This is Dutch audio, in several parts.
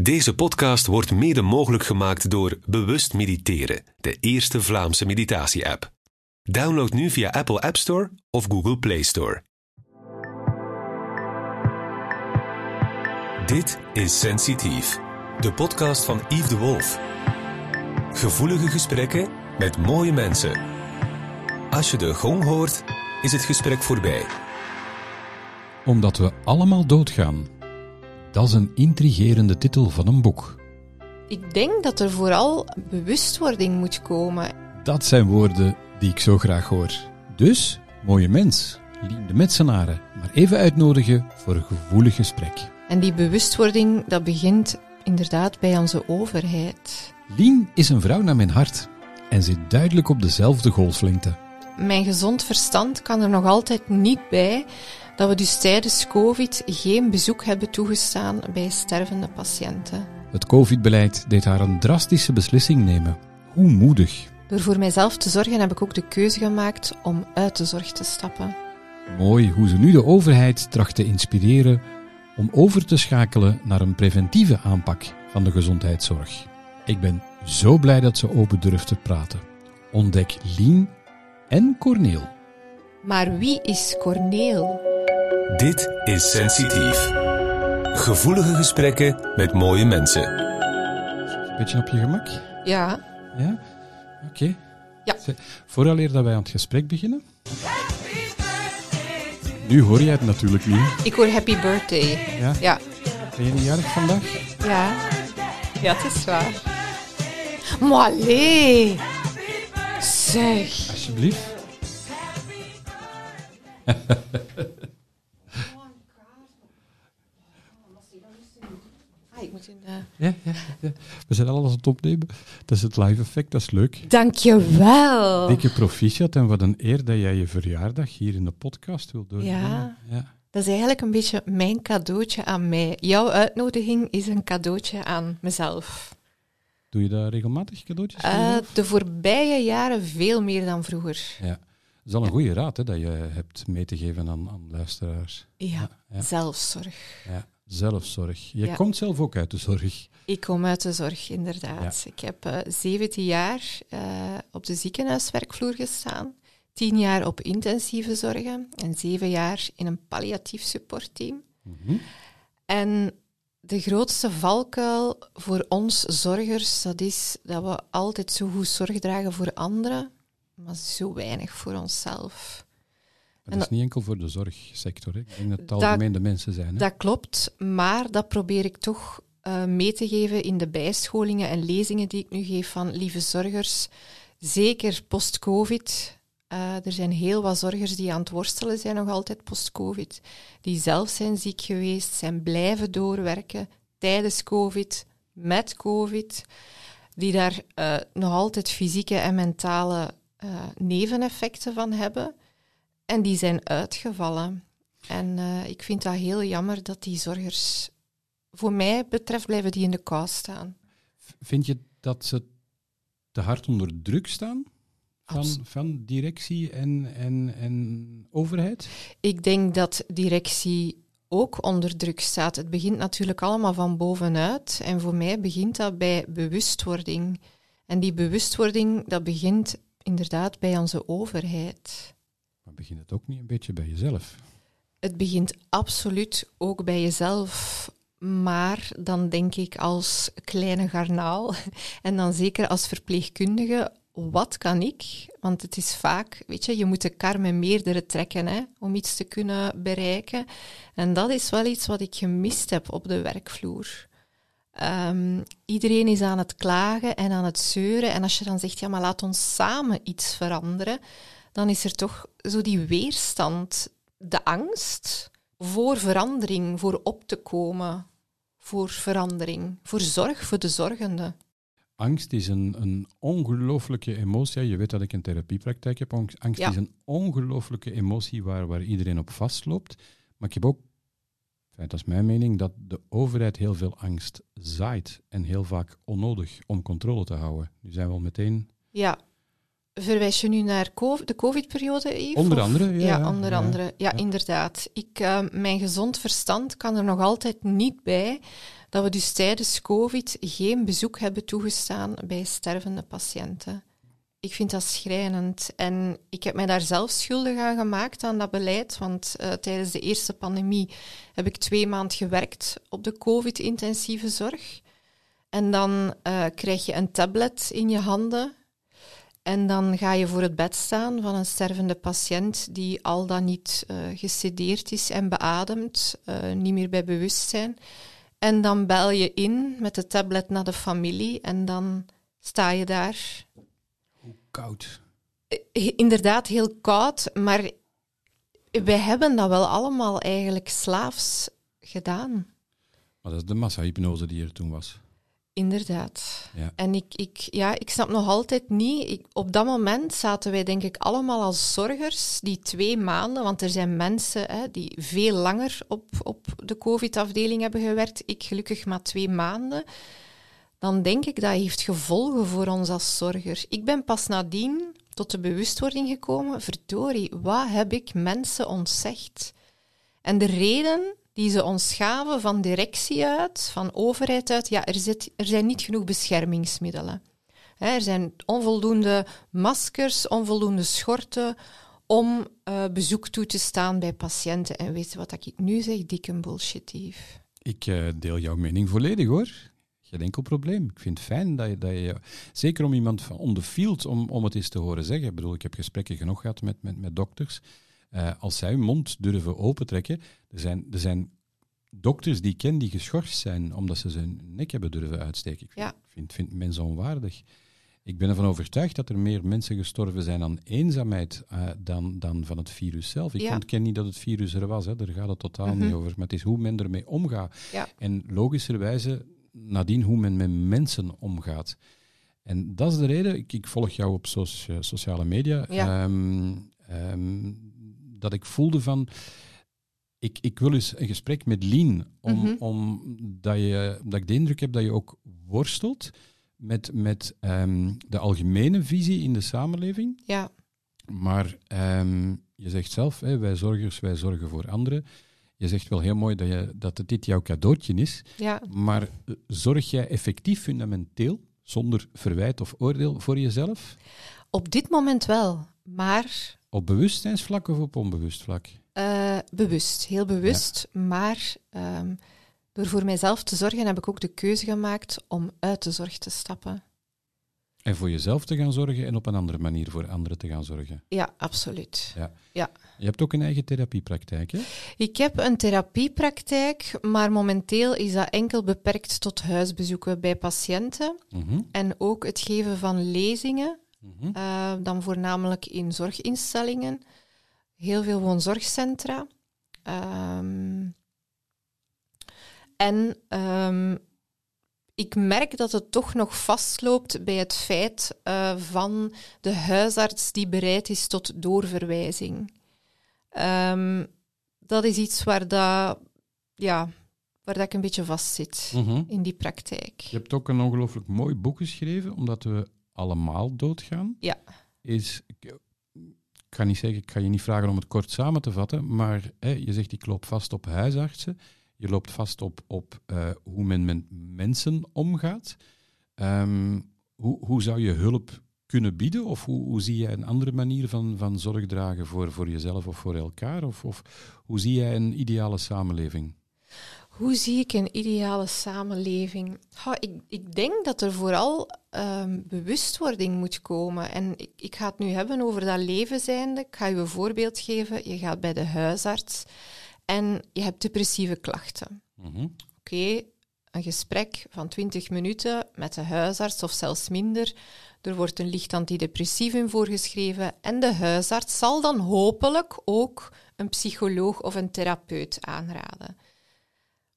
Deze podcast wordt mede mogelijk gemaakt door Bewust Mediteren, de eerste Vlaamse meditatie-app. Download nu via Apple App Store of Google Play Store. Dit is Sensitief, de podcast van Yves de Wolf. Gevoelige gesprekken met mooie mensen. Als je de gong hoort, is het gesprek voorbij. Omdat we allemaal doodgaan. Dat is een intrigerende titel van een boek. Ik denk dat er vooral bewustwording moet komen. Dat zijn woorden die ik zo graag hoor. Dus, mooie mens, Lien de Metsenaren, maar even uitnodigen voor een gevoelig gesprek. En die bewustwording, dat begint inderdaad bij onze overheid. Lien is een vrouw naar mijn hart en zit duidelijk op dezelfde golflengte. Mijn gezond verstand kan er nog altijd niet bij dat we dus tijdens COVID geen bezoek hebben toegestaan bij stervende patiënten. Het COVID-beleid deed haar een drastische beslissing nemen. Hoe moedig. Door voor mijzelf te zorgen heb ik ook de keuze gemaakt om uit de zorg te stappen. Mooi hoe ze nu de overheid tracht te inspireren om over te schakelen naar een preventieve aanpak van de gezondheidszorg. Ik ben zo blij dat ze open durft te praten. Ontdek Lien en Corneel. Maar wie is Corneel? Dit is Sensitief. Gevoelige gesprekken met mooie mensen. Beetje op je gemak? Ja, Ja? Oké. Ja. Ze- Vooraleer dat wij aan het gesprek beginnen. Nu hoor jij het natuurlijk niet. ik hoor happy birthday. Ja? Ja, Ben je niet jarig vandaag? ja. Ja, het is waar. Maar allee. Zeg. Alsjeblieft. Ah, ik moet in de... Ja, ja, ja. We zijn alles aan het opnemen. Dat is het live effect, dat is leuk. Dankjewel. Dikke proficiat en wat een eer dat jij je verjaardag hier in de podcast wilt doorbrengen. Ja. ja. Dat is eigenlijk een beetje mijn cadeautje aan mij. Jouw uitnodiging is een cadeautje aan mezelf. Doe je daar regelmatig cadeautjes voor Eh, de voorbije jaren veel meer dan vroeger. Ja. Dat is al een goede raad hè, dat je hebt mee te geven aan, aan luisteraars. Ja, ja. zelfzorg. Ja. Zelfzorg. Je Ja. komt zelf ook uit de zorg. Ik kom uit de zorg, inderdaad. Ik heb eh 17 jaar eh, op de ziekenhuiswerkvloer gestaan, 10 jaar op intensieve zorgen en 7 jaar in een palliatief supportteam. Mhm. En de grootste valkuil voor ons zorgers, dat is dat we altijd zo goed zorg dragen voor anderen, maar zo weinig voor onszelf. Dat is niet enkel voor de zorgsector. Hè. Ik denk dat het Dat- algemeen de mensen zijn. Hè. Dat klopt, maar dat probeer ik toch eh, mee te geven in de bijscholingen en lezingen die ik nu geef van lieve zorgers. Zeker post-COVID. Eh, er zijn heel wat zorgers die aan het worstelen zijn nog altijd post-COVID. Die zelf zijn ziek geweest, zijn blijven doorwerken tijdens COVID, met COVID. Die daar eh, nog altijd fysieke en mentale neveneffecten van hebben. En die zijn uitgevallen. En eh, ik vind dat heel jammer dat die zorgers, voor mij betreft, blijven die in de kou staan. Vind je dat ze te hard onder druk staan van, van directie en, en, en overheid? Ik denk dat directie ook onder druk staat. Het begint natuurlijk allemaal van bovenuit. En voor mij begint dat bij bewustwording. En die bewustwording, dat begint inderdaad bij onze overheid. Maar begint het ook niet een beetje bij jezelf? Het begint absoluut ook bij jezelf. Maar dan denk ik als kleine garnaal en dan zeker als verpleegkundige, wat kan ik? Want het is vaak, weet je, je moet de kar met meerdere trekken hè, om iets te kunnen bereiken. En dat is wel iets wat ik gemist heb op de werkvloer. Ehm, iedereen is aan het klagen en aan het zeuren. En als je dan zegt, ja, maar laat ons samen iets veranderen, dan is er toch zo die weerstand, de angst voor verandering, voor op te komen, voor verandering, voor zorg voor de zorgende. Angst is een, een ongelooflijke emotie. Je weet dat ik een therapiepraktijk heb. Angst Ja. is een ongelooflijke emotie waar, waar iedereen op vastloopt. Maar ik heb ook, dat is mijn mening, dat de overheid heel veel angst zaait. En heel vaak onnodig om controle te houden. Nu zijn we al meteen... Ja. Verwijs je nu naar co- de COVID-periode? Onder andere, ja, onder andere. Ja, ja. inderdaad. Ik, eh, mijn gezond verstand kan er nog altijd niet bij dat we dus tijdens COVID geen bezoek hebben toegestaan bij stervende patiënten. Ik vind dat schrijnend. En ik heb mij daar zelf schuldig aan gemaakt aan dat beleid. Want uh, tijdens de eerste pandemie heb ik twee maanden gewerkt op de COVID-intensieve zorg. En dan uh, krijg je een tablet in je handen. En dan ga je voor het bed staan van een stervende patiënt die al dan niet uh, gesedeerd is en beademd, niet meer bij bewustzijn. En dan bel je in met de tablet naar de familie en dan sta je daar koud. Eh, inderdaad, heel koud, maar wij hebben dat wel allemaal eigenlijk slaafs gedaan. Maar dat is de massa-hypnose die er toen was. Inderdaad. Ja. En ik, ik, ja, ik snap nog altijd niet. Ik, op dat moment zaten wij, denk ik, allemaal als zorgers die twee maanden, want er zijn mensen hè, die veel langer op, op de COVID-afdeling hebben gewerkt. Ik gelukkig maar twee maanden dan denk ik dat heeft gevolgen voor ons als zorger. Ik ben pas nadien tot de bewustwording gekomen, verdorie, wat heb ik mensen ontzegd? En de reden die ze ons van directie uit, van overheid uit, ja, er, zit, er zijn niet genoeg beschermingsmiddelen. Er zijn onvoldoende maskers, onvoldoende schorten om uh, bezoek toe te staan bij patiënten. En weet je wat ik nu zeg? Dikke bullshitief. Ik uh, deel jouw mening volledig hoor geen enkel probleem. Ik vind het fijn dat je, dat je zeker om iemand van on the field, om, om het eens te horen zeggen. Ik bedoel, ik heb gesprekken genoeg gehad met, met, met dokters. Uh, als zij hun mond durven opentrekken, er zijn, er zijn dokters die ik ken die geschorst zijn omdat ze zijn nek hebben durven uitsteken. Ik vind, vind, vind mensen onwaardig. Ik ben ervan overtuigd dat er meer mensen gestorven zijn aan eenzaamheid uh, dan, dan van het virus zelf. Ik ja. ontken niet dat het virus er was, hè. daar gaat het totaal mm -hmm. niet over. Maar het is hoe men ermee omgaat. Ja. En logischerwijze nadien hoe men met mensen omgaat. En dat is de reden, ik, ik volg jou op sociale media, ja. um, um, dat ik voelde van, ik, ik wil eens een gesprek met Lien, om, mm -hmm. om, dat, je, dat ik de indruk heb dat je ook worstelt met, met um, de algemene visie in de samenleving. Ja. Maar je zegt zelf, hè, wij zorgers, wij zorgen voor anderen. Je zegt wel heel mooi dat, je, dat dit jouw cadeautje is. Ja. Maar eh, zorg jij effectief fundamenteel, zonder verwijt of oordeel, voor jezelf? Op dit moment wel, maar... Op bewustzijnsvlak of op onbewust vlak? Uh, bewust, heel bewust. Ja. Maar um, door voor mijzelf te zorgen heb ik ook de keuze gemaakt om uit de zorg te stappen. En voor jezelf te gaan zorgen en op een andere manier voor anderen te gaan zorgen. Ja, absoluut. Ja. ja. Je hebt ook een eigen therapiepraktijk, hè? Ik heb een therapiepraktijk, maar momenteel is dat enkel beperkt tot huisbezoeken bij patiënten. -hmm. En ook het geven van lezingen, -hmm. uh, dan voornamelijk in zorginstellingen. Heel veel woonzorgcentra. Um, en um, ik merk dat het toch nog vastloopt bij het feit uh, van de huisarts die bereid is tot doorverwijzing. Um, dat is iets waar, dat, ja, waar dat ik een beetje vastzit mm -hmm. in die praktijk. Je hebt ook een ongelooflijk mooi boek geschreven, omdat we allemaal doodgaan. Ja. Is, ik ga niet zeggen, ik ga je niet vragen om het kort samen te vatten, maar hè, je zegt ik loop vast op huisartsen. Je loopt vast op, op uh, hoe men met mensen omgaat. Um, hoe, hoe zou je hulp kunnen bieden? Of hoe, hoe zie jij een andere manier van, van zorg dragen voor, voor jezelf of voor elkaar? Of, of hoe zie jij een ideale samenleving? Hoe zie ik een ideale samenleving? Ik, ik, denk dat er vooral um, bewustwording moet komen. En ik, ik, ga het nu hebben over dat leven zijnde. Ik ga je een voorbeeld geven. Je gaat bij de huisarts en je hebt depressieve klachten. Mm -hmm. Oké, okay, een gesprek van 20 minuten met de huisarts of zelfs minder. Er wordt een licht antidepressivum voorgeschreven en de huisarts zal dan hopelijk ook een psycholoog of een therapeut aanraden.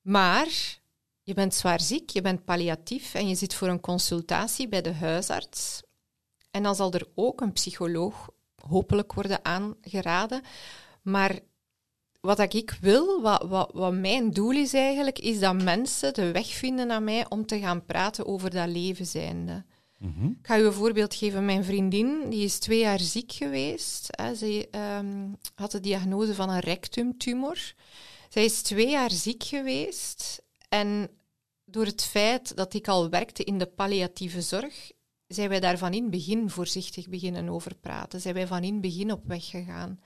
Maar je bent zwaar ziek, je bent palliatief en je zit voor een consultatie bij de huisarts. En dan zal er ook een psycholoog hopelijk worden aangeraden. Maar wat ik wil, wat, wat, wat, mijn doel is eigenlijk, is dat mensen de weg vinden naar mij om te gaan praten over dat leven zijnde. Mm -hmm. Ik ga u een voorbeeld geven. Mijn vriendin die is twee jaar ziek geweest. Hè. Ze um, had de diagnose van een rectumtumor. Zij is twee jaar ziek geweest en door het feit dat ik al werkte in de palliatieve zorg, zijn wij daar van in het begin voorzichtig beginnen over praten. Zijn wij van in het begin op weg gegaan.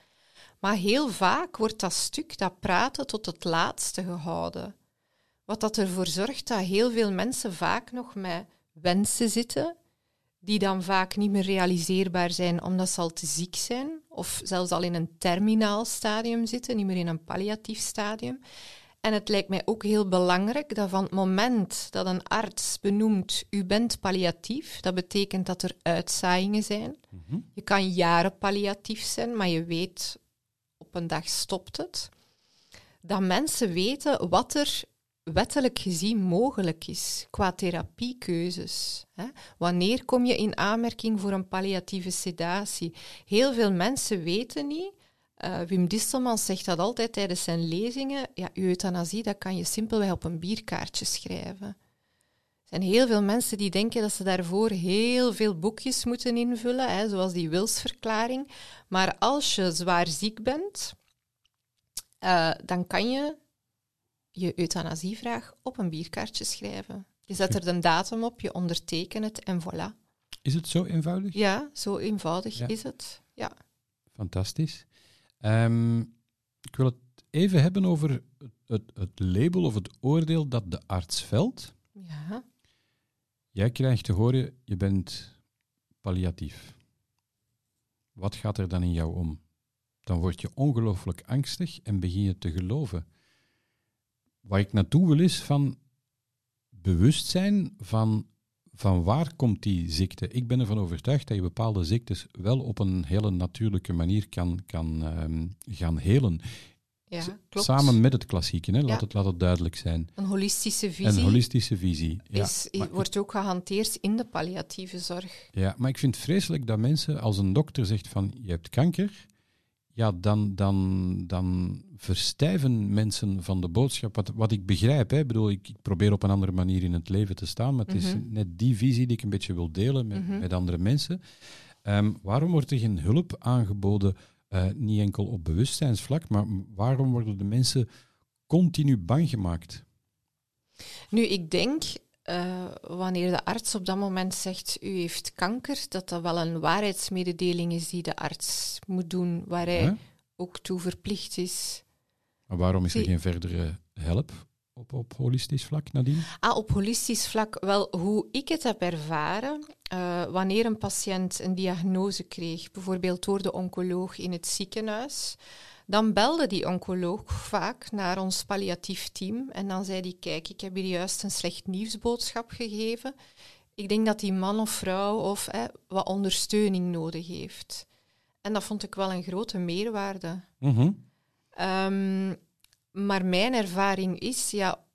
Maar heel vaak wordt dat stuk, dat praten, tot het laatste gehouden. Wat dat ervoor zorgt dat heel veel mensen vaak nog met wensen zitten, die dan vaak niet meer realiseerbaar zijn omdat ze al te ziek zijn, of zelfs al in een terminaal stadium zitten, niet meer in een palliatief stadium. En het lijkt mij ook heel belangrijk dat van het moment dat een arts benoemt, u bent palliatief, dat betekent dat er uitzaaiingen zijn. Mhm. Je kan jaren palliatief zijn, maar je weet op een dag stopt het. Dat mensen weten wat er wettelijk gezien mogelijk is qua therapiekeuzes. Hè? Wanneer kom je in aanmerking voor een palliatieve sedatie? Heel veel mensen weten niet. Uh, Wim Distelman zegt dat altijd tijdens zijn lezingen. Ja, euthanasie, dat kan je simpelweg op een bierkaartje schrijven. Er zijn heel veel mensen die denken dat ze daarvoor heel veel boekjes moeten invullen, hè, zoals die wilsverklaring. Maar als je zwaar ziek bent, uh, dan kan je je euthanasievraag op een bierkaartje schrijven. Je zet er een datum op, je ondertekent het en voilà. Is het zo eenvoudig? Ja, zo eenvoudig is het. Ja. Fantastisch. Um, ik wil het even hebben over het, het, label of het oordeel dat de arts velt. Ja. Jij krijgt te horen, je bent palliatief. Wat gaat er dan in jou om? Dan word je ongelooflijk angstig en begin je te geloven Waar ik naartoe wil is van bewustzijn van, van waar komt die ziekte. Ik ben ervan overtuigd dat je bepaalde ziektes wel op een hele natuurlijke manier kan, kan um, gaan helen. Ja, klopt. Samen met het klassieke, hè? Laat, het, laat het duidelijk zijn. Een holistische visie. Een holistische visie. Is, wordt ook gehanteerd in de palliatieve zorg. Ja, maar ik vind het vreselijk dat mensen, als een dokter zegt van je hebt kanker, ja, dan, dan, dan verstijven mensen van de boodschap. Wat, wat ik begrijp, hè, bedoel, ik, ik, probeer op een andere manier in het leven te staan, maar het is mhm. net die visie die ik een beetje wil delen met, mhm. met andere mensen. Ehm, waarom wordt er geen hulp aangeboden, uh, niet enkel op bewustzijnsvlak, maar waarom worden de mensen continu bang gemaakt? Nu, ik denk uh, wanneer de arts op dat moment zegt u heeft kanker, dat dat wel een waarheidsmededeling is die de arts moet doen, waar hij ook toe verplicht is. Maar waarom is er geen verdere help op, op holistisch vlak, Nadine? Ah, op holistisch vlak, wel, hoe ik het heb ervaren, uh, wanneer een patiënt een diagnose kreeg, bijvoorbeeld door de oncoloog in het ziekenhuis, dan belde die oncoloog vaak naar ons palliatief team en dan zei hij, kijk, ik heb hier juist een slecht nieuwsboodschap gegeven. Ik denk dat die man of vrouw of wat ondersteuning nodig heeft. En dat vond ik wel een grote meerwaarde. Mhm. Ehm, maar mijn ervaring is, ja,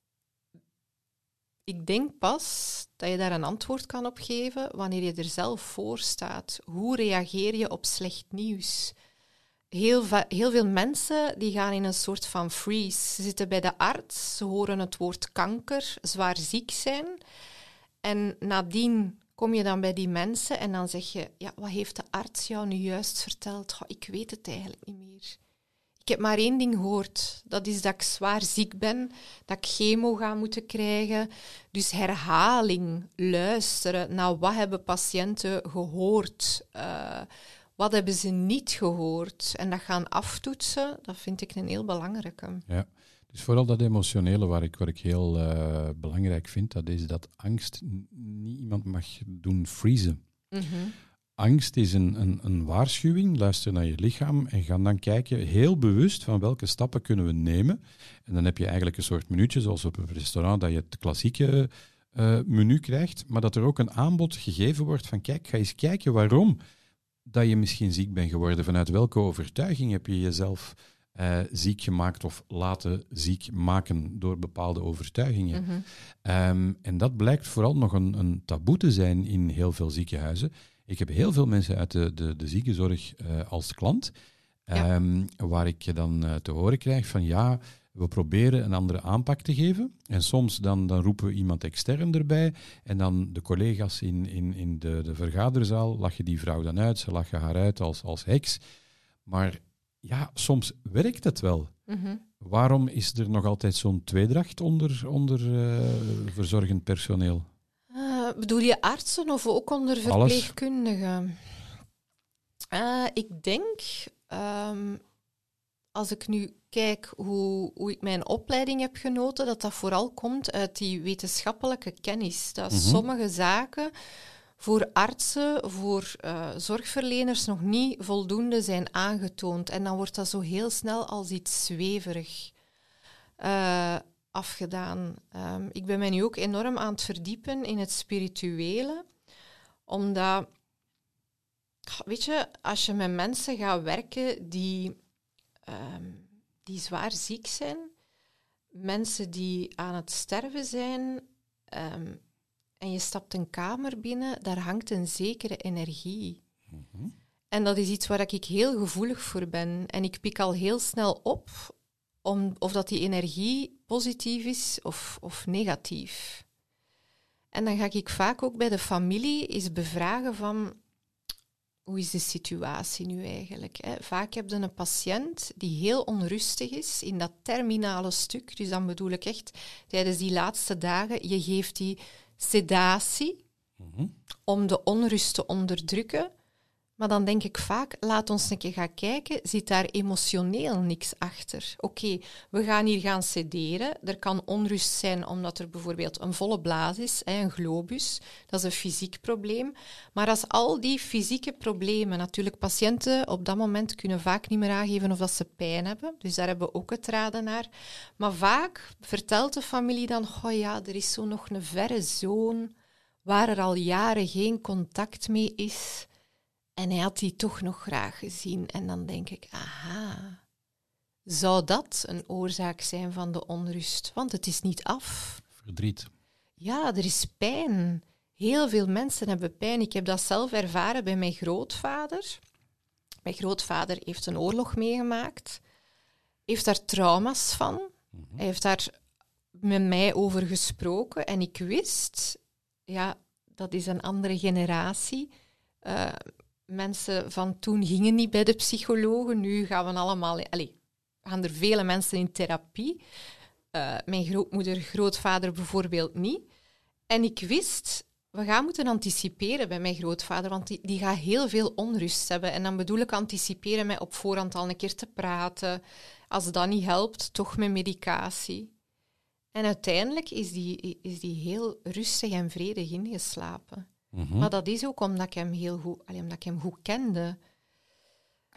ik denk pas dat je daar een antwoord kan op geven wanneer je er zelf voor staat. Hoe reageer je op slecht nieuws? Heel, heel veel mensen die gaan in een soort van freeze. Ze zitten bij de arts, ze horen het woord kanker, zwaar ziek zijn. En nadien kom je dan bij die mensen en dan zeg je, ja, wat heeft de arts jou nu juist verteld? ik weet het eigenlijk niet meer. Ik heb maar één ding gehoord. Dat is dat ik zwaar ziek ben, dat ik chemo ga moeten krijgen. Dus herhaling, luisteren naar wat hebben patiënten gehoord. Uh, wat hebben ze niet gehoord? En dat gaan aftoetsen, dat vind ik een heel belangrijke. Ja, dus vooral dat emotionele waar ik, wat ik heel uh, belangrijk vind, dat is dat angst niet iemand mag doen freezen. Mm Angst is een, een, een, waarschuwing, luister naar je lichaam en ga dan kijken heel bewust van welke stappen kunnen we nemen. En dan heb je eigenlijk een soort minuutje, zoals op een restaurant, dat je het klassieke uh, menu krijgt, maar dat er ook een aanbod gegeven wordt van kijk, ga eens kijken waarom dat je misschien ziek bent geworden. Vanuit welke overtuiging heb je jezelf uh, ziek gemaakt of laten ziek maken door bepaalde overtuigingen? Mhm. Ehm, en dat blijkt vooral nog een, een taboe te zijn in heel veel ziekenhuizen. Ik heb heel veel mensen uit de, de, de ziekenzorg uh, als klant, um, waar ik dan uh, te horen krijg van ja, we proberen een andere aanpak te geven. En soms dan, dan roepen we iemand extern erbij. En dan de collega's in, in, in de, de vergaderzaal lachen die vrouw dan uit. Ze lachen haar uit als, als heks. Maar ja, soms werkt het wel. Mhm. Waarom is er nog altijd zo'n tweedracht onder, onder eh, verzorgend personeel? Uh, bedoel je artsen of ook onder verpleegkundigen? Uh, ik denk, um, als ik nu kijk hoe, hoe ik mijn opleiding heb genoten, dat dat vooral komt uit die wetenschappelijke kennis. Dat mm -hmm. sommige zaken voor artsen, voor uh, zorgverleners nog niet voldoende zijn aangetoond. En dan wordt dat zo heel snel als iets zweverig uh, afgedaan. Um, ik ben mij nu ook enorm aan het verdiepen in het spirituele, omdat, weet je, als je met mensen gaat werken die, um, die zwaar ziek zijn, mensen die aan het sterven zijn, um, en je stapt een kamer binnen, daar hangt een zekere energie. Mm -hmm. En dat is iets waar ik heel gevoelig voor ben. En ik pik al heel snel op om, of dat die energie positief is of, of negatief. En dan ga ik vaak ook bij de familie eens bevragen van hoe is de situatie nu eigenlijk? Hè? Vaak heb je een patiënt die heel onrustig is in dat terminale stuk. Dus dan bedoel ik echt tijdens die laatste dagen, je geeft die sedatie mm -hmm. om de onrust te onderdrukken. Maar dan denk ik vaak, laat ons een keer gaan kijken, zit daar emotioneel niks achter? Oké, we gaan hier gaan sederen. Er kan onrust zijn omdat er bijvoorbeeld een volle blaas is, een globus. Dat is een fysiek probleem. Maar als al die fysieke problemen, natuurlijk patiënten op dat moment kunnen vaak niet meer aangeven of dat ze pijn hebben. Dus daar hebben we ook het raden naar. Maar vaak vertelt de familie dan, oh ja, er is zo nog een verre zoon waar er al jaren geen contact mee is. En hij had die toch nog graag gezien. En dan denk ik, aha, zou dat een oorzaak zijn van de onrust? Want het is niet af. Verdriet. Ja, er is pijn. Heel veel mensen hebben pijn. Ik heb dat zelf ervaren bij mijn grootvader. Mijn grootvader heeft een oorlog meegemaakt, heeft daar trauma's van. Mm -hmm. Hij heeft daar met mij over gesproken en ik wist, ja, dat is een andere generatie. Uh, mensen van toen gingen niet bij de psychologen. Nu gaan we allemaal... Allez, gaan er vele mensen in therapie. Uh, mijn grootmoeder, grootvader bijvoorbeeld niet. En ik wist, we gaan moeten anticiperen bij mijn grootvader, want die, die gaat heel veel onrust hebben. En dan bedoel ik anticiperen met op voorhand al een keer te praten. Als dat niet helpt, toch met medicatie. En uiteindelijk is die, is die heel rustig en vredig ingeslapen. Mm -hmm. Maar dat is ook omdat ik hem heel goed, allee, omdat ik hem goed kende.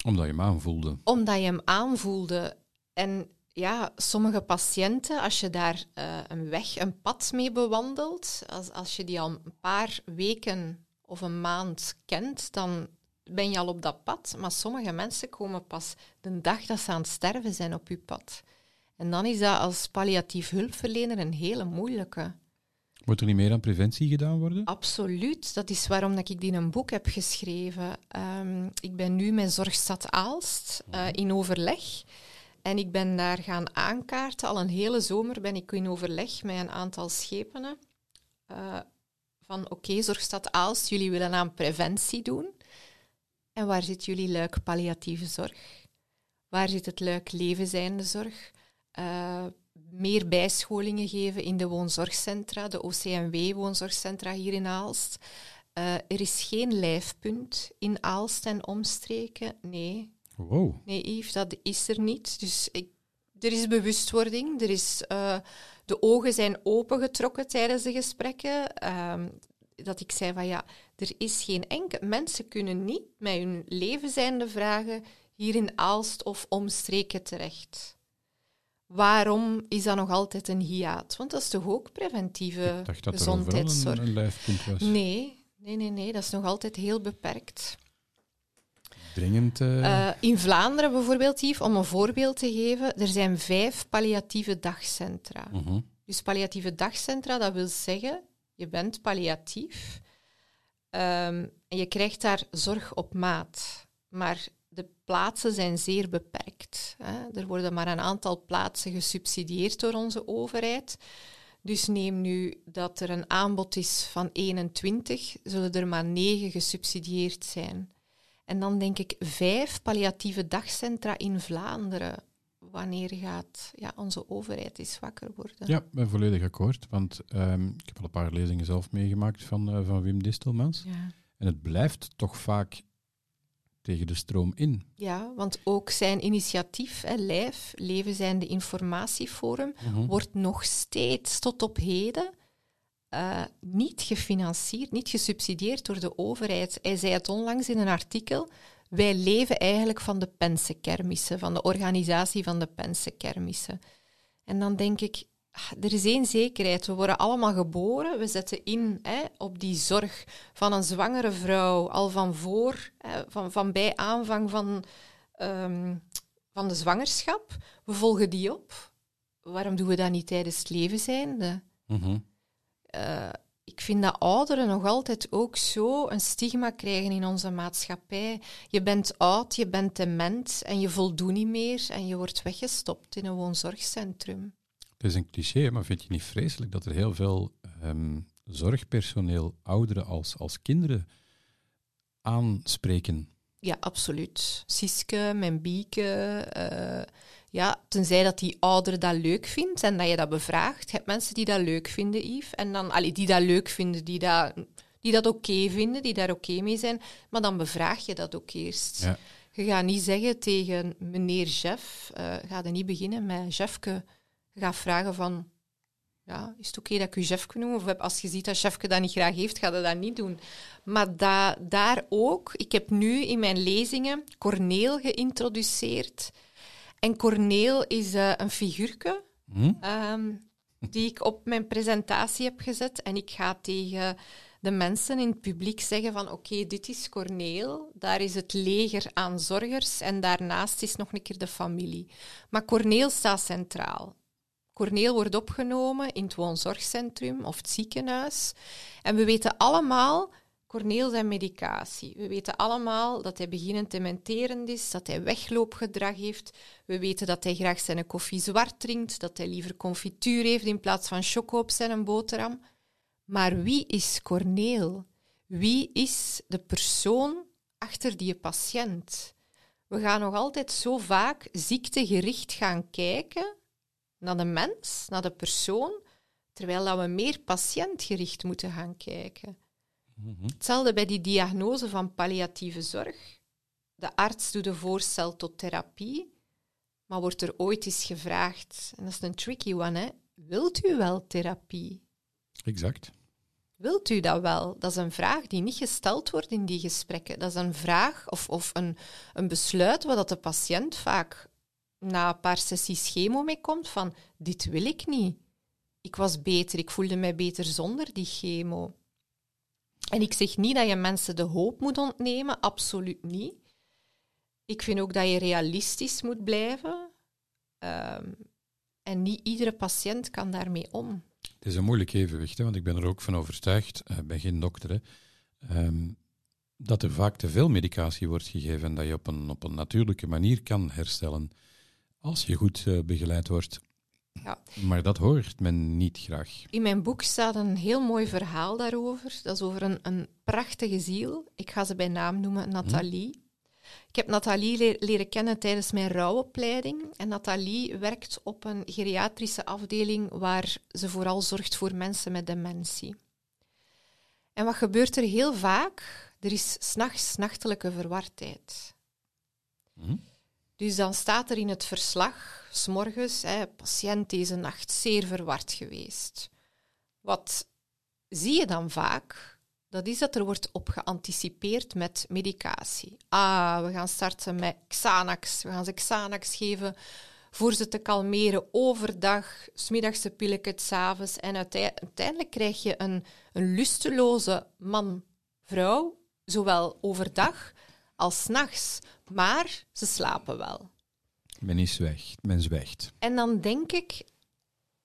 Omdat je hem aanvoelde. Omdat je hem aanvoelde. En ja, sommige patiënten, als je daar uh, een weg, een pad mee bewandelt, als, als je die al een paar weken of een maand kent, dan ben je al op dat pad. Maar sommige mensen komen pas de dag dat ze aan het sterven zijn op je pad. En dan is dat als palliatief hulpverlener een hele moeilijke. Moet er niet meer aan preventie gedaan worden? Absoluut. Dat is waarom dat ik die een boek heb geschreven. Um, ik ben nu met Zorgstad Aalst uh, in overleg. En ik ben daar gaan aankaarten. Al een hele zomer ben ik in overleg met een aantal schepenen. Uh, van oké, okay, Zorgstad Aalst, jullie willen aan preventie doen. En waar zit jullie luik palliatieve zorg? Waar zit het luik levenzijnde zorg? Uh, meer bijscholingen geven in de woonzorgcentra, de OCMW-woonzorgcentra hier in Aalst. Uh, er is geen lijfpunt in Aalst en omstreken, nee. Wow. Nee, Yves, dat is er niet. Dus ik, er is bewustwording, er is, uh, de ogen zijn opengetrokken tijdens de gesprekken. Uh, dat ik zei van ja, er is geen enkel... Mensen kunnen niet met hun levenzijnde vragen hier in Aalst of omstreken terecht. Waarom is dat nog altijd een hiaat? Want dat is toch ook preventieve Ik dacht dat gezondheidszorg? Een. Nee, nee, nee, nee, dat is nog altijd heel beperkt. Dringend. Uh... Uh, in Vlaanderen bijvoorbeeld, Yves, om een voorbeeld te geven, er zijn vijf palliatieve dagcentra. Uh -huh. Dus palliatieve dagcentra, dat wil zeggen, je bent palliatief um, en je krijgt daar zorg op maat. Maar de plaatsen zijn zeer beperkt. Hè. Er worden maar een aantal plaatsen gesubsidieerd door onze overheid. Dus neem nu dat er een aanbod is van 21, zullen er maar 9 gesubsidieerd zijn. En dan denk ik vijf palliatieve dagcentra in Vlaanderen. wanneer gaat ja, onze overheid eens wakker worden? Ja, ik ben volledig akkoord. Want ehm, ik heb al een paar lezingen zelf meegemaakt van, eh, van Wim Distelmans. Ja. En het blijft toch vaak tegen de stroom in. Ja, want ook zijn initiatief, hè, LIFE, Leven Zijnde Informatieforum, Mhm. wordt nog steeds tot op heden eh, niet gefinancierd, niet gesubsidieerd door de overheid. Hij zei het onlangs in een artikel. Wij leven eigenlijk van de pensenkermissen, van de organisatie van de pensenkermissen. En dan denk ik, er is één zekerheid. We worden allemaal geboren, we zetten in hè, op die zorg van een zwangere vrouw, al van voor, hè, van, van bij aanvang van, ehm, van de zwangerschap. We volgen die op. Waarom doen we dat niet tijdens het leven zijnde? Mhm. Eh, ik vind dat ouderen nog altijd ook zo een stigma krijgen in onze maatschappij. Je bent oud, je bent dement en je voldoet niet meer en je wordt weggestopt in een woonzorgcentrum. Het is een cliché, maar vind je niet vreselijk dat er heel veel ehm, zorgpersoneel ouderen als, als kinderen aanspreken? Ja, absoluut. Siske, mijn bieke. eh, ja, tenzij dat die ouder dat leuk vindt en dat je dat bevraagt. Je hebt mensen die dat leuk vinden, Yves. En dan, allee, die dat leuk vinden, die dat, die dat oké vinden, die daar oké mee zijn. Maar dan bevraag je dat ook eerst. Ja. Je gaat niet zeggen tegen meneer Jeff, eh ga er niet beginnen met Jeffke. Gaat vragen van, ja, is het oké dat ik u Jeffke noem? Of als je ziet dat Jeffke dat niet graag heeft, ga je dat niet doen. Maar da, daar ook, ik heb nu in mijn lezingen Corneel geïntroduceerd. En Corneel is eh, een figuurke Hm? ehm, die ik op mijn presentatie heb gezet. En ik ga tegen de mensen in het publiek zeggen van oké, dit is Corneel, daar is het leger aan zorgers en daarnaast is nog een keer de familie. Maar Corneel staat centraal. Corneel wordt opgenomen in het woonzorgcentrum of het ziekenhuis. En we weten allemaal, Corneel zijn medicatie. We weten allemaal dat hij beginnend dementerend is, dat hij wegloopgedrag heeft. We weten dat hij graag zijn koffie zwart drinkt, dat hij liever confituur heeft in plaats van choco op zijn boterham. Maar wie is Corneel? Wie is de persoon achter die patiënt? We gaan nog altijd zo vaak ziektegericht gaan kijken naar de mens, naar de persoon, terwijl dat we meer patiëntgericht moeten gaan kijken. Hetzelfde bij die diagnose van palliatieve zorg. De arts doet een voorstel tot therapie, maar wordt er ooit eens gevraagd, en dat is een tricky one, hè? wilt u wel therapie? Exact. Wilt u dat wel? Dat is een vraag die niet gesteld wordt in die gesprekken. Dat is een vraag of, of een, een besluit dat de patiënt vaak na een paar sessies chemo mee komt van dit wil ik niet. Ik was beter, ik voelde mij beter zonder die chemo. En ik zeg niet dat je mensen de hoop moet ontnemen, absoluut niet. Ik vind ook dat je realistisch moet blijven. Ehm, en niet iedere patiënt kan daarmee om. Het is een moeilijk evenwicht, hè, want ik ben er ook van overtuigd, eh, ik ben geen dokter, hè, ehm, dat er vaak te veel medicatie wordt gegeven en dat je op een, op een natuurlijke manier kan herstellen als je goed eh, begeleid wordt. Ja. Maar dat hoort men niet graag. In mijn boek staat een heel mooi verhaal daarover. Dat is over een, een prachtige ziel. Ik ga ze bij naam noemen, Nathalie. Ik heb Nathalie le- leren kennen tijdens mijn rouwopleiding. En Nathalie werkt op een geriatrische afdeling waar ze vooral zorgt voor mensen met dementie. En wat gebeurt er heel vaak? Er is s'nachts nachtelijke verwardheid. Hm? Dus dan staat er in het verslag, s'morgens, hè, patiënt deze nacht zeer verward geweest. Wat zie je dan vaak? Dat is dat er wordt op geanticipeerd met medicatie. Ah, we gaan starten met Xanax. We gaan ze Xanax geven voor ze te kalmeren overdag, smiddags pilletje, s'avonds. En uitei- uiteindelijk krijg je een, een lusteloze man-vrouw, zowel overdag als nachts. Maar ze slapen wel. Men is zwijgt, men zwijgt. En dan denk ik,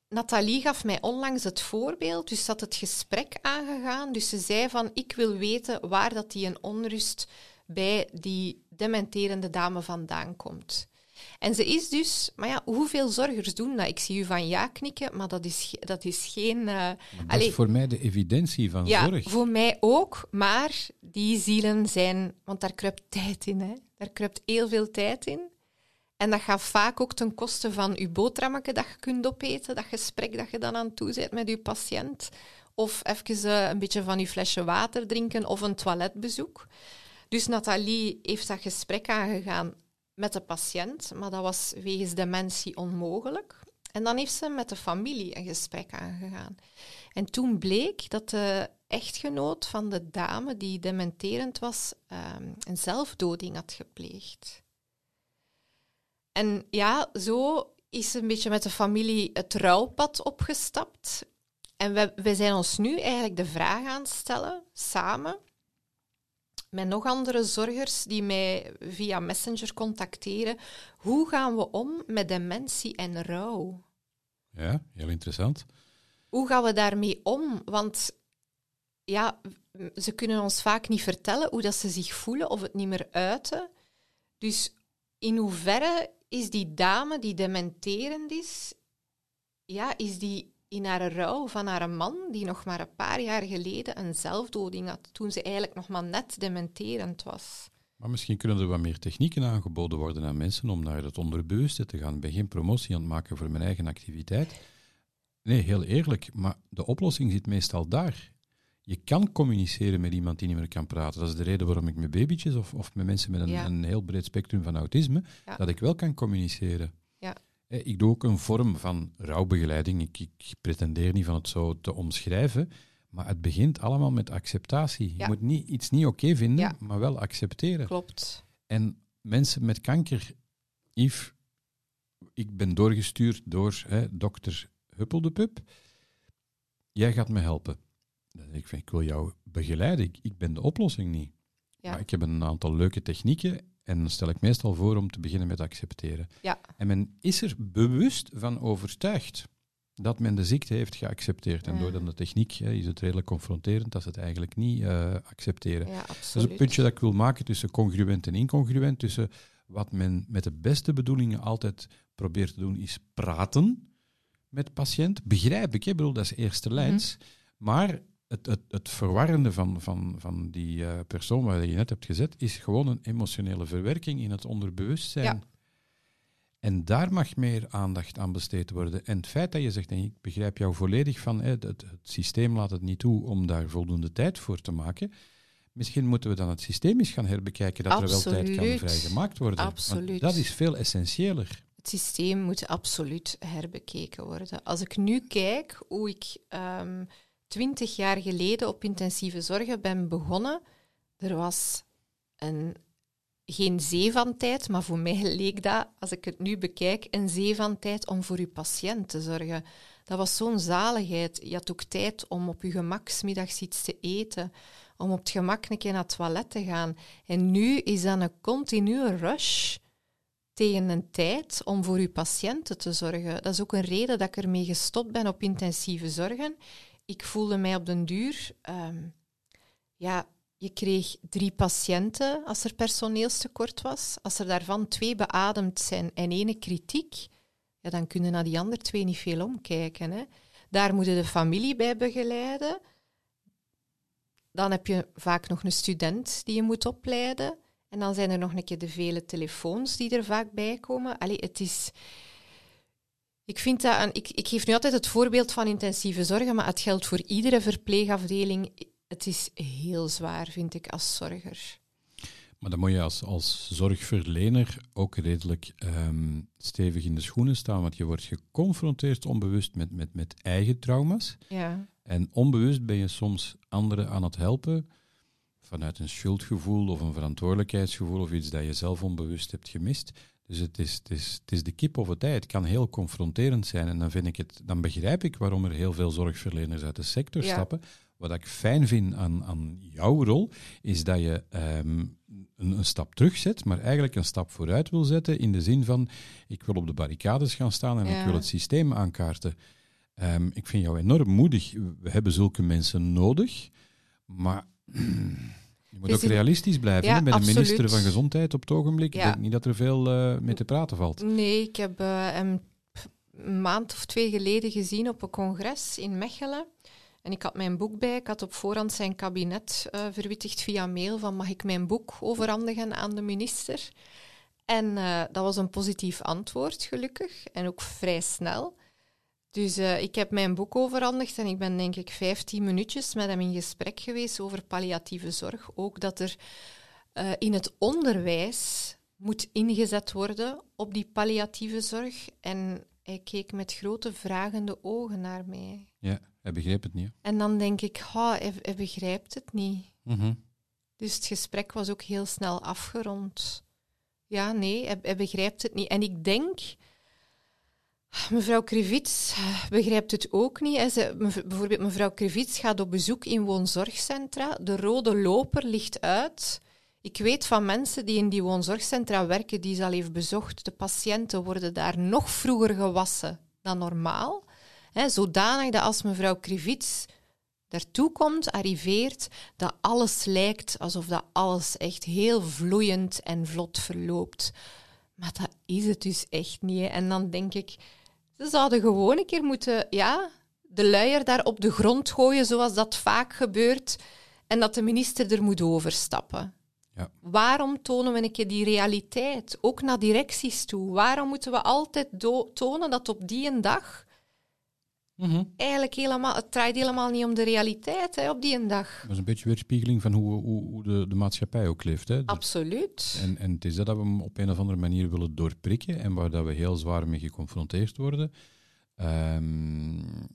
Nathalie gaf mij onlangs het voorbeeld, dus had het gesprek aangegaan. Dus ze zei van, ik wil weten waar dat die een onrust bij die dementerende dame vandaan komt. En ze is dus, maar ja, hoeveel zorgers doen dat? Ik zie u van ja knikken, maar dat is, dat is geen... eh, Dat allee, is voor mij de evidentie van ja, zorg. voor mij ook, maar die zielen zijn, want daar kruipt tijd in, hè. Daar kruipt heel veel tijd in. En dat gaat vaak ook ten koste van je boterhammetje dat je kunt opeten, dat gesprek dat je dan aan toe bent met je patiënt. Of even uh, een beetje van je flesje water drinken of een toiletbezoek. Dus Nathalie heeft dat gesprek aangegaan met de patiënt, maar dat was wegens dementie onmogelijk. En dan heeft ze met de familie een gesprek aangegaan. En toen bleek dat de echtgenoot van de dame die dementerend was, um, een zelfdoding had gepleegd. En ja, zo is een beetje met de familie het rouwpad opgestapt. En we, we zijn ons nu eigenlijk de vraag aan het stellen, samen, met nog andere zorgers die mij via Messenger contacteren. Hoe gaan we om met dementie en rouw? Ja, heel interessant. Hoe gaan we daarmee om? Want ja, ze kunnen ons vaak niet vertellen hoe dat ze zich voelen of het niet meer uiten. Dus in hoeverre is die dame die dementerend is, ja, is die in haar rouw van haar man, die nog maar een paar jaar geleden een zelfdoding had, toen ze eigenlijk nog maar net dementerend was. Maar misschien kunnen er wat meer technieken aangeboden worden aan mensen om naar het onderbewuste te gaan. Ik ben geen promotie aan het maken voor mijn eigen activiteit. Nee, heel eerlijk, maar de oplossing zit meestal daar. Je kan communiceren met iemand die niet meer kan praten. Dat is de reden waarom ik met babytjes of, of met mensen met een, een heel breed spectrum van autisme, dat ik wel kan communiceren. Ja. Ik doe ook een vorm van rouwbegeleiding. Ik, ik, pretendeer niet van het zo te omschrijven, maar het begint allemaal met acceptatie. Je moet niet, iets niet oké vinden, maar wel accepteren. Klopt. En mensen met kanker, Yves, ik ben doorgestuurd door hè, dokter Huppel de Pup. Jij gaat me helpen. Ik, vind, ik wil jou begeleiden. Ik, ik ben de oplossing niet. Ja. Maar ik heb een aantal leuke technieken en dan stel ik meestal voor om te beginnen met accepteren. Ja. En men is er bewust van overtuigd dat men de ziekte heeft geaccepteerd. En door dan de techniek hè, is het redelijk confronterend dat ze het eigenlijk niet uh, accepteren. Ja, dat is een puntje dat ik wil maken tussen congruent en incongruent. Tussen wat men met de beste bedoelingen altijd probeert te doen, is praten met patiënt. Begrijp ik, hè? bedoel, dat is eerste lijns. Mhm. Maar het, het, het verwarrende van, van, van die uh, persoon waar je net hebt gezet, is gewoon een emotionele verwerking in het onderbewustzijn. Ja. En daar mag meer aandacht aan besteed worden. En het feit dat je zegt, en ik begrijp jou volledig van, het, het, systeem laat het niet toe om daar voldoende tijd voor te maken. Misschien moeten we dan het systeem eens gaan herbekijken, dat er wel tijd kan vrijgemaakt worden. Absoluut. dat is veel essentiëler. Het systeem moet absoluut herbekeken worden. Als ik nu kijk hoe ik um, twintig jaar geleden op intensieve zorgen ben begonnen, er was een geen zee van tijd, maar voor mij leek dat, als ik het nu bekijk, een zee van tijd om voor uw patiënt te zorgen. Dat was zo'n zaligheid. Je had ook tijd om op je gemak middags iets te eten, om op het gemak een keer naar het toilet te gaan. En nu is dat een continue rush tegen een tijd om voor uw patiënten te zorgen. Dat is ook een reden dat ik ermee gestopt ben op intensieve zorgen. Ik voelde mij op den duur... Um, ja, je kreeg drie patiënten als er personeelstekort was. Als er daarvan twee beademd zijn en ene kritiek, ja, dan kunnen naar die andere twee niet veel omkijken. Hè. Daar moet je de familie bij begeleiden. Dan heb je vaak nog een student die je moet opleiden. En dan zijn er nog een keer de vele telefoons die er vaak bij komen. Allee, het is... Ik, vind dat een, ik, ik geef nu altijd het voorbeeld van intensieve zorgen, maar het geldt voor iedere verpleegafdeling het is heel zwaar, vind ik, als zorger. Maar dan moet je als, als zorgverlener ook redelijk um, stevig in de schoenen staan, want je wordt geconfronteerd onbewust met, met, met eigen trauma's. Ja. En onbewust ben je soms anderen aan het helpen vanuit een schuldgevoel of een verantwoordelijkheidsgevoel of iets dat je zelf onbewust hebt gemist. Dus het is, het, is, het is de kip of het ei. Het kan heel confronterend zijn. En dan, vind ik het, dan begrijp ik waarom er heel veel zorgverleners uit de sector stappen. Wat ik fijn vind aan, aan jouw rol, is dat je um, een, een, stap terugzet, maar eigenlijk een stap vooruit wil zetten. In de zin van: ik wil op de barricades gaan staan en ik wil het systeem aankaarten. Um, ik vind jou enorm moedig. We hebben zulke mensen nodig. Maar. Je moet ook realistisch blijven ja, met de minister van Gezondheid op het ogenblik. Ik denk niet dat er veel uh, mee te praten valt. Nee, ik heb uh, een maand of twee geleden gezien op een congres in Mechelen. En ik had mijn boek bij. Ik had op voorhand zijn kabinet uh, verwittigd via mail van mag ik mijn boek overhandigen aan de minister. En dat was een positief antwoord, gelukkig. En ook vrij snel. Dus uh, ik heb mijn boek overhandigd en ik ben denk ik 15 minuutjes met hem in gesprek geweest over palliatieve zorg. Ook dat er uh, in het onderwijs moet ingezet worden op die palliatieve zorg. En hij keek met grote vragende ogen naar mij. Ja, hij begreep het niet. En dan denk ik, oh, hij, hij begrijpt het niet. Mm Dus het gesprek was ook heel snel afgerond. Ja, nee, hij, hij begrijpt het niet. En ik denk, mevrouw Krivits begrijpt het ook niet. Hè. Ze, bijvoorbeeld mevrouw Krivits gaat op bezoek in woonzorgcentra. De rode loper ligt uit. Ik weet van mensen die in die woonzorgcentra werken, die ze al heeft bezocht. De patiënten worden daar nog vroeger gewassen dan normaal. Hè, zodanig dat als mevrouw Krivits daartoe komt, arriveert, dat alles lijkt alsof dat alles echt heel vloeiend en vlot verloopt. Maar dat is het dus echt niet. En dan denk ik, ze zouden gewoon een keer moeten, ja, de luier daar op de grond gooien, zoals dat vaak gebeurt, en dat de minister er moet overstappen. Ja. Waarom tonen we een keer die realiteit, ook naar directies toe? Waarom moeten we altijd tonen dat op die een dag Mm Eigenlijk helemaal, het draait helemaal niet om de realiteit hè, op die een dag. Dat is een beetje weerspiegeling van hoe, hoe, hoe de, de, maatschappij ook leeft. Hè. Absoluut. En, en het is dat, dat we hem op een of andere manier willen doorprikken en waar dat we heel zwaar mee geconfronteerd worden. Um,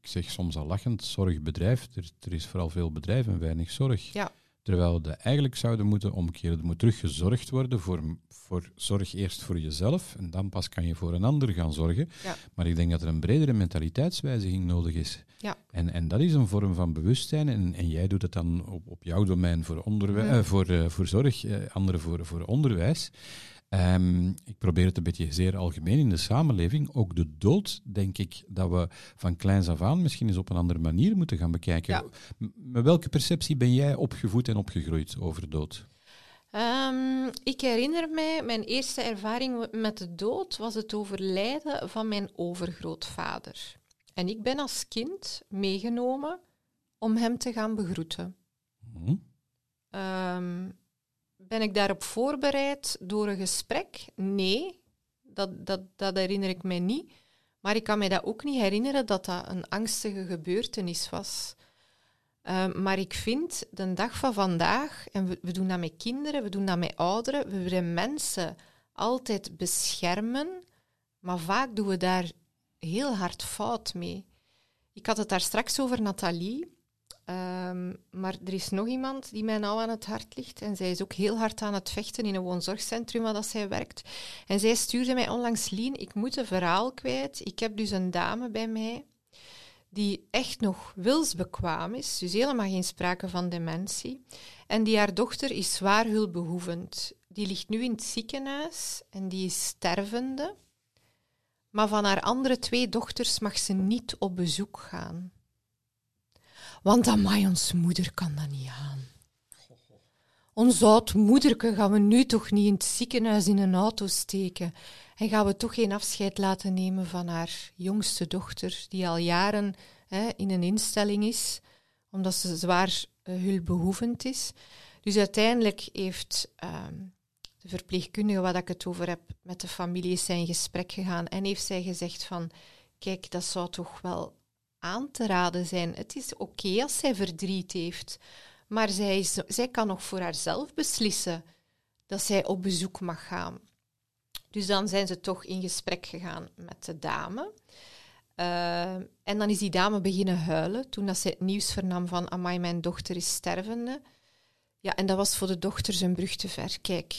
ik zeg soms al lachend, zorgbedrijf. Er, er is vooral veel bedrijf en weinig zorg. Ja. Terwijl we eigenlijk zouden moeten omkeren. Er moet terug gezorgd worden voor, voor zorg eerst voor jezelf en dan pas kan je voor een ander gaan zorgen. Ja. Maar ik denk dat er een bredere mentaliteitswijziging nodig is. Ja. En, en dat is een vorm van bewustzijn. En, en jij doet het dan op, op jouw domein voor, onderwijs, Ja. eh, voor, eh, voor zorg, eh, anderen voor, voor onderwijs. Ehm, ik probeer het een beetje zeer algemeen in de samenleving. Ook de dood, denk ik, dat we van kleins af aan misschien eens op een andere manier moeten gaan bekijken. Ja. Met welke perceptie ben jij opgevoed en opgegroeid over dood? Ehm, ik herinner mij, mijn eerste ervaring met de dood was het overlijden van mijn overgrootvader. En ik ben als kind meegenomen om hem te gaan begroeten. Hm? Ehm, ben ik daarop voorbereid door een gesprek? Nee, dat, dat, dat herinner ik mij niet. Maar ik kan mij dat ook niet herinneren dat dat een angstige gebeurtenis was. Ehm, maar ik vind de dag van vandaag, en we, we doen dat met kinderen, we doen dat met ouderen, we willen mensen altijd beschermen, maar vaak doen we daar heel hard fout mee. Ik had het daar straks over Nathalie. Ehm, maar er is nog iemand die mij nauw aan het hart ligt. En zij is ook heel hard aan het vechten in een woonzorgcentrum waar dat zij werkt. En zij stuurde mij onlangs, Lien, ik moet een verhaal kwijt. Ik heb dus een dame bij mij die echt nog wilsbekwaam is, dus helemaal geen sprake van dementie. En die haar dochter is zwaar hulpbehoevend. Die ligt nu in het ziekenhuis en die is stervende. Maar van haar andere twee dochters mag ze niet op bezoek gaan. Want amai, ons moeder kan dat niet aan. Ons oud moederke gaan we nu toch niet in het ziekenhuis in een auto steken. En gaan we toch geen afscheid laten nemen van haar jongste dochter, die al jaren hè, in een instelling is, omdat ze zwaar uh, hulpbehoevend is. Dus uiteindelijk heeft ehm, de verpleegkundige, waar ik het over heb, met de familie is zij in gesprek gegaan en heeft zij gezegd van, kijk, dat zou toch wel aan te raden zijn. Het is oké als zij verdriet heeft, maar zij, zij kan nog voor haarzelf beslissen dat zij op bezoek mag gaan. Dus dan zijn ze toch in gesprek gegaan met de dame. Uh, en dan is die dame beginnen huilen toen dat zij het nieuws vernam van amai, mijn dochter is stervende. Ja, en dat was voor de dochter zijn brug te ver. Kijk,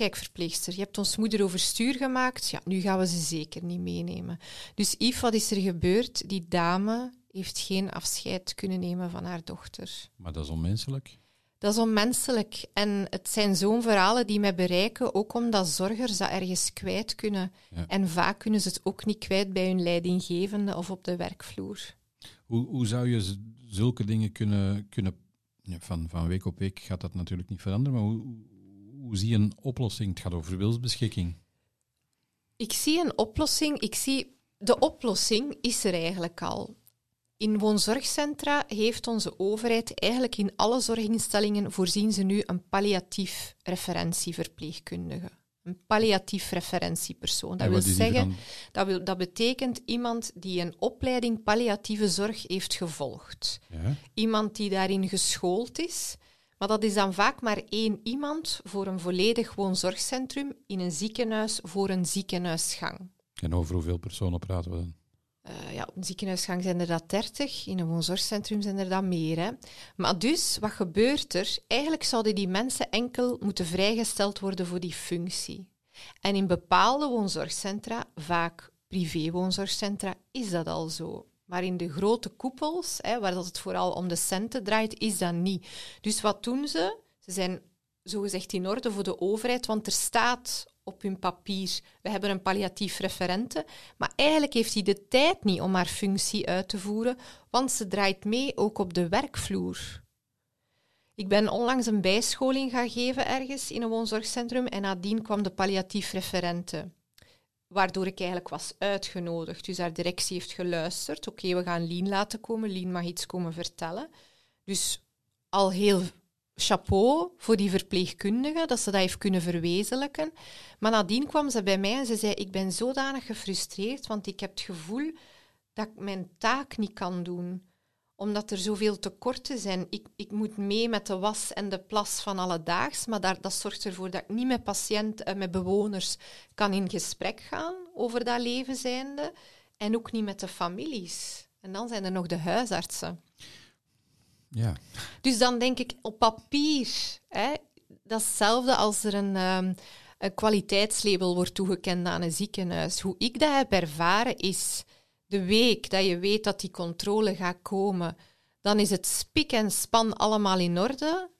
kijk verpleegster, je hebt ons moeder overstuur gemaakt. Ja, nu gaan we ze zeker niet meenemen. Dus Yves, wat is er gebeurd? Die dame heeft geen afscheid kunnen nemen van haar dochter. Maar dat is onmenselijk. Dat is onmenselijk. En het zijn zo'n verhalen die mij bereiken, ook omdat zorgers dat ergens kwijt kunnen. Ja. En vaak kunnen ze het ook niet kwijt bij hun leidinggevende of op de werkvloer. Hoe, hoe zou je zulke dingen kunnen... kunnen van, van week op week gaat dat natuurlijk niet veranderen, maar hoe, hoe zie je een oplossing? Het gaat over wilsbeschikking. Ik zie een oplossing. Ik zie... De oplossing is er eigenlijk al. In woonzorgcentra heeft onze overheid eigenlijk in alle zorginstellingen voorzien ze nu een palliatief referentieverpleegkundige. Een palliatief referentiepersoon. Dat wil zeggen, dat, wil, dat betekent iemand die een opleiding palliatieve zorg heeft gevolgd. Ja. Iemand die daarin geschoold is. Maar dat is dan vaak maar één iemand voor een volledig woonzorgcentrum in een ziekenhuis voor een ziekenhuisgang. En over hoeveel personen praten we dan? Eh, ja, op een ziekenhuisgang zijn er dat 30, in een woonzorgcentrum zijn er dat meer. Hè. Maar dus, wat gebeurt er? Eigenlijk zouden die mensen enkel moeten vrijgesteld worden voor die functie. En in bepaalde woonzorgcentra, vaak privé-woonzorgcentra, is dat al zo. Maar in de grote koepels, hè, waar het vooral om de centen draait, is dat niet. Dus wat doen ze? Ze zijn zogezegd in orde voor de overheid, want er staat op hun papier, we hebben een palliatief referente, maar eigenlijk heeft hij de tijd niet om haar functie uit te voeren, want ze draait mee ook op de werkvloer. Ik ben onlangs een bijscholing gaan geven ergens in een woonzorgcentrum en nadien kwam de palliatief referente, waardoor ik eigenlijk was uitgenodigd. Dus haar directie heeft geluisterd, oké, we gaan Lien laten komen, Lien mag iets komen vertellen. Dus al heel chapeau voor die verpleegkundige, dat ze dat heeft kunnen verwezenlijken. Maar nadien kwam ze bij mij en ze zei, ik ben zodanig gefrustreerd, want ik heb het gevoel dat ik mijn taak niet kan doen omdat er zoveel tekorten zijn. Ik, ik moet mee met de was en de plas van alledaags, maar daar, dat zorgt ervoor dat ik niet met patiënten en met bewoners kan in gesprek gaan over dat leven zijnde en ook niet met de families. En dan zijn er nog de huisartsen. Ja. Dus dan denk ik op papier, hè, dat is hetzelfde als er een, ehm, een kwaliteitslabel wordt toegekend aan een ziekenhuis. Hoe ik dat heb ervaren is, de week dat je weet dat die controle gaat komen, dan is het spik en span allemaal in orde.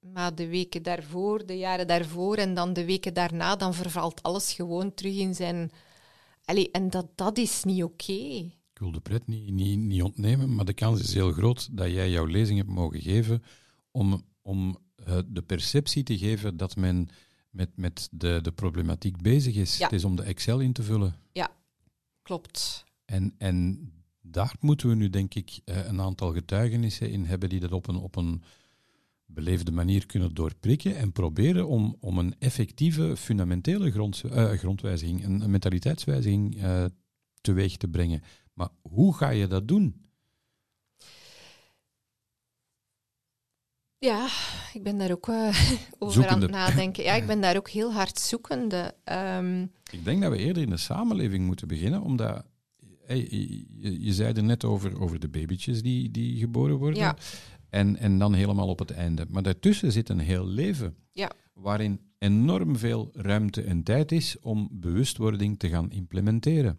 Maar de weken daarvoor, de jaren daarvoor en dan de weken daarna, dan vervalt alles gewoon terug in zijn... Allee, en dat, dat is niet oké. Ik wil de pret niet, niet, niet ontnemen, maar de kans is heel groot dat jij jouw lezing hebt mogen geven om, om eh, de perceptie te geven dat men met, met de, de problematiek bezig is. Ja. Het is om de Excel in te vullen. Ja, klopt. En, en daar moeten we nu, denk ik, eh, een aantal getuigenissen in hebben die dat op een, op een beleefde manier kunnen doorprikken en proberen om, om een effectieve, fundamentele grond, eh, grondwijziging, een, mentaliteitswijziging eh, teweeg te brengen. Maar hoe ga je dat doen? Ja, ik ben daar ook eh, over Zoekende. aan het nadenken. Ja, ik ben daar ook heel hard zoekende. Ehm, Ik denk dat we eerder in de samenleving moeten beginnen, omdat hey, je, je zei er net over, over de babytjes die, die geboren worden. Ja. En, en dan helemaal op het einde. Maar daartussen zit een heel leven. ja, waarin enorm veel ruimte en tijd is om bewustwording te gaan implementeren.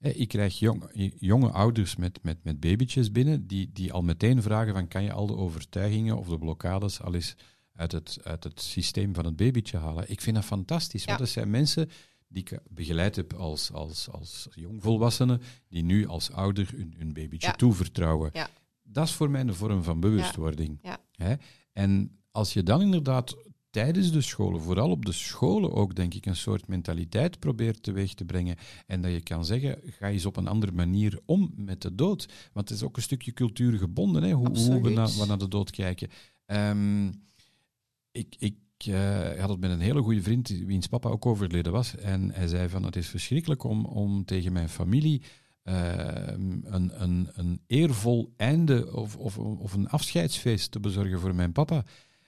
Ik krijg jong, jonge ouders met, met, met babytjes binnen die, die al meteen vragen van kan je al de overtuigingen of de blokkades al eens uit het, uit het systeem van het babytje halen. Ik vind dat fantastisch, want Ja. dat zijn mensen die ik begeleid heb als, als, als jongvolwassenen, die nu als ouder hun, hun babytje Ja. toevertrouwen. ja, Dat is voor mij een vorm van bewustwording. Hè? En als je dan inderdaad tijdens de scholen, vooral op de scholen ook, denk ik, een soort mentaliteit probeert teweeg te brengen en dat je kan zeggen, ga eens op een andere manier om met de dood. Want het is ook een stukje cultuurgebonden, hè? Hoe, hoe we, Absoluut. naar, we naar de dood kijken. Ehm, ik, ik eh, had het met een hele goede vriend, wiens papa ook overleden was, en hij zei van, het is verschrikkelijk om, om tegen mijn familie ehm, een, een, een eervol einde of, of, of een afscheidsfeest te bezorgen voor mijn papa.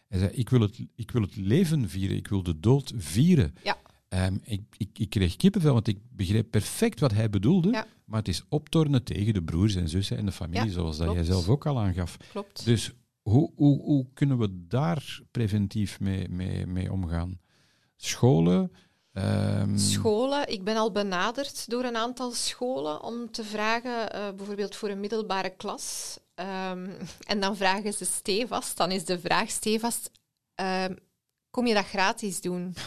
Hij zei, ik wil het, ik wil het leven vieren, ik wil de dood vieren. ja, Ehm, ik, ik, ik kreeg kippenvel, want ik begreep perfect wat hij bedoelde, Ja. maar het is optornen tegen de broers en zussen en de familie, Ja, zoals dat jij zelf ook al aangaf. klopt. Dus hoe, hoe, hoe kunnen we daar preventief mee, mee, mee omgaan? Scholen? ehm, Scholen. Ik ben al benaderd door een aantal scholen om te vragen, eh, bijvoorbeeld voor een middelbare klas. Ehm, en dan vragen ze stevast, dan is de vraag stevast, ehm, kom je dat gratis doen?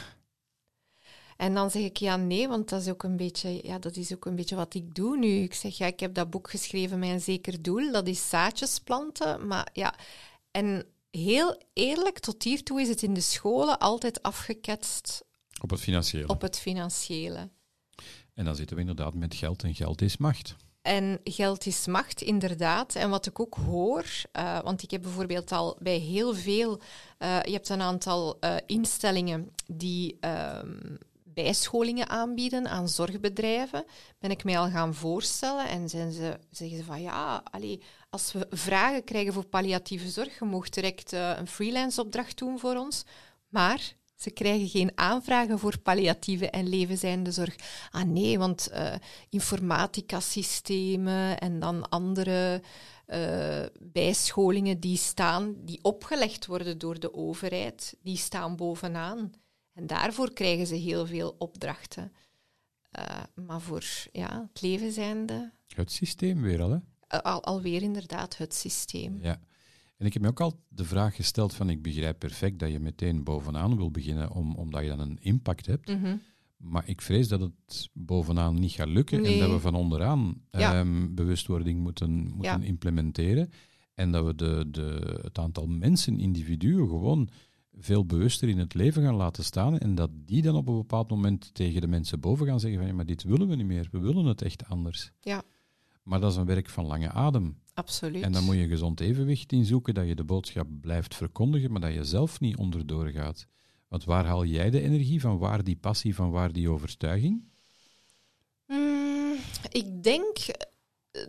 En dan zeg ik ja, nee, want dat is ook een beetje, ja, dat is ook een beetje wat ik doe nu. Ik zeg ja, ik heb dat boek geschreven met een zeker doel, dat is zaadjes planten. Maar ja, en heel eerlijk, tot hiertoe is het in de scholen altijd afgeketst op het financiële. op het financiële. En dan zitten we inderdaad met geld en geld is macht. En geld is macht, inderdaad. En wat ik ook hoor, uh, want ik heb bijvoorbeeld al bij heel veel, uh, je hebt een aantal uh, instellingen die um, bijscholingen aanbieden aan zorgbedrijven, ben ik mij al gaan voorstellen en zijn ze, zeggen ze van ja, als we vragen krijgen voor palliatieve zorg, je mag direct een freelance opdracht doen voor ons, maar ze krijgen geen aanvragen voor palliatieve en levenzijnde zorg. Ah nee, want uh, informatica-systemen en dan andere uh, bijscholingen die staan, die opgelegd worden door de overheid, die staan bovenaan. En daarvoor krijgen ze heel veel opdrachten. Uh, maar voor ja, het levenzijnde... Het systeem weer al, hè? Al, alweer inderdaad het systeem. Ja. En ik heb me ook al de vraag gesteld van ik begrijp perfect dat je meteen bovenaan wil beginnen om, omdat je dan een impact hebt. Mhm. Maar ik vrees dat het bovenaan niet gaat lukken en dat we van onderaan Ja. ehm, bewustwording moeten, moeten Ja. implementeren. En dat we de, de, het aantal mensen, individuen, gewoon veel bewuster in het leven gaan laten staan. En dat die dan op een bepaald moment tegen de mensen boven gaan zeggen van ja, maar dit willen we niet meer. We willen het echt anders. Ja, Maar dat is een werk van lange adem. Absoluut. En dan moet je een gezond evenwicht in zoeken, dat je de boodschap blijft verkondigen, maar dat je zelf niet onderdoor gaat. Want waar haal jij de energie van? Waar die passie van? Waar die overtuiging? Mm, ik denk,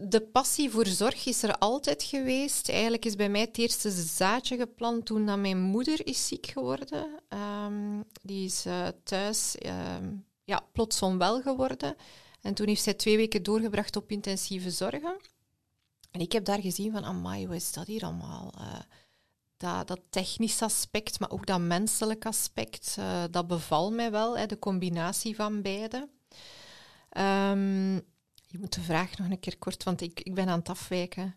de passie voor zorg is er altijd geweest. Eigenlijk is bij mij het eerste zaadje geplant toen dat mijn moeder is ziek geworden. Ehm, die is eh, thuis ehm, ja, plots onwel geworden. En toen heeft zij twee weken doorgebracht op intensieve zorgen. En ik heb daar gezien van, amai, wat is dat hier allemaal? Eh, dat, dat technisch aspect, maar ook dat menselijk aspect, eh, dat bevalt mij wel, hè, de combinatie van beide. Ehm, je moet de vraag nog een keer kort, want ik, ik ben aan het afwijken.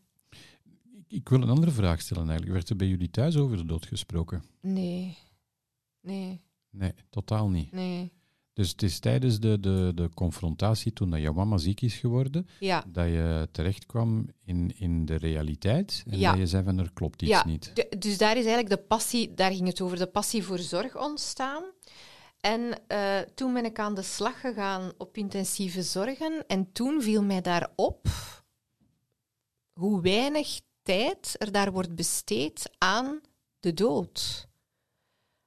Ik, ik wil een andere vraag stellen eigenlijk. Werd er bij jullie thuis over de dood gesproken? Nee, nee, Nee, totaal niet. nee. Dus het is tijdens de, de, de confrontatie, toen dat jouw mama ziek is geworden, Ja, dat je terecht kwam in, in de realiteit en Ja. dat je zei van er klopt iets ja niet. de- dus daar is eigenlijk de passie, daar ging het over, de passie voor zorg ontstaan. En eh, toen ben ik aan de slag gegaan op intensieve zorgen. En toen viel mij daar op hoe weinig tijd er daar wordt besteed aan de dood.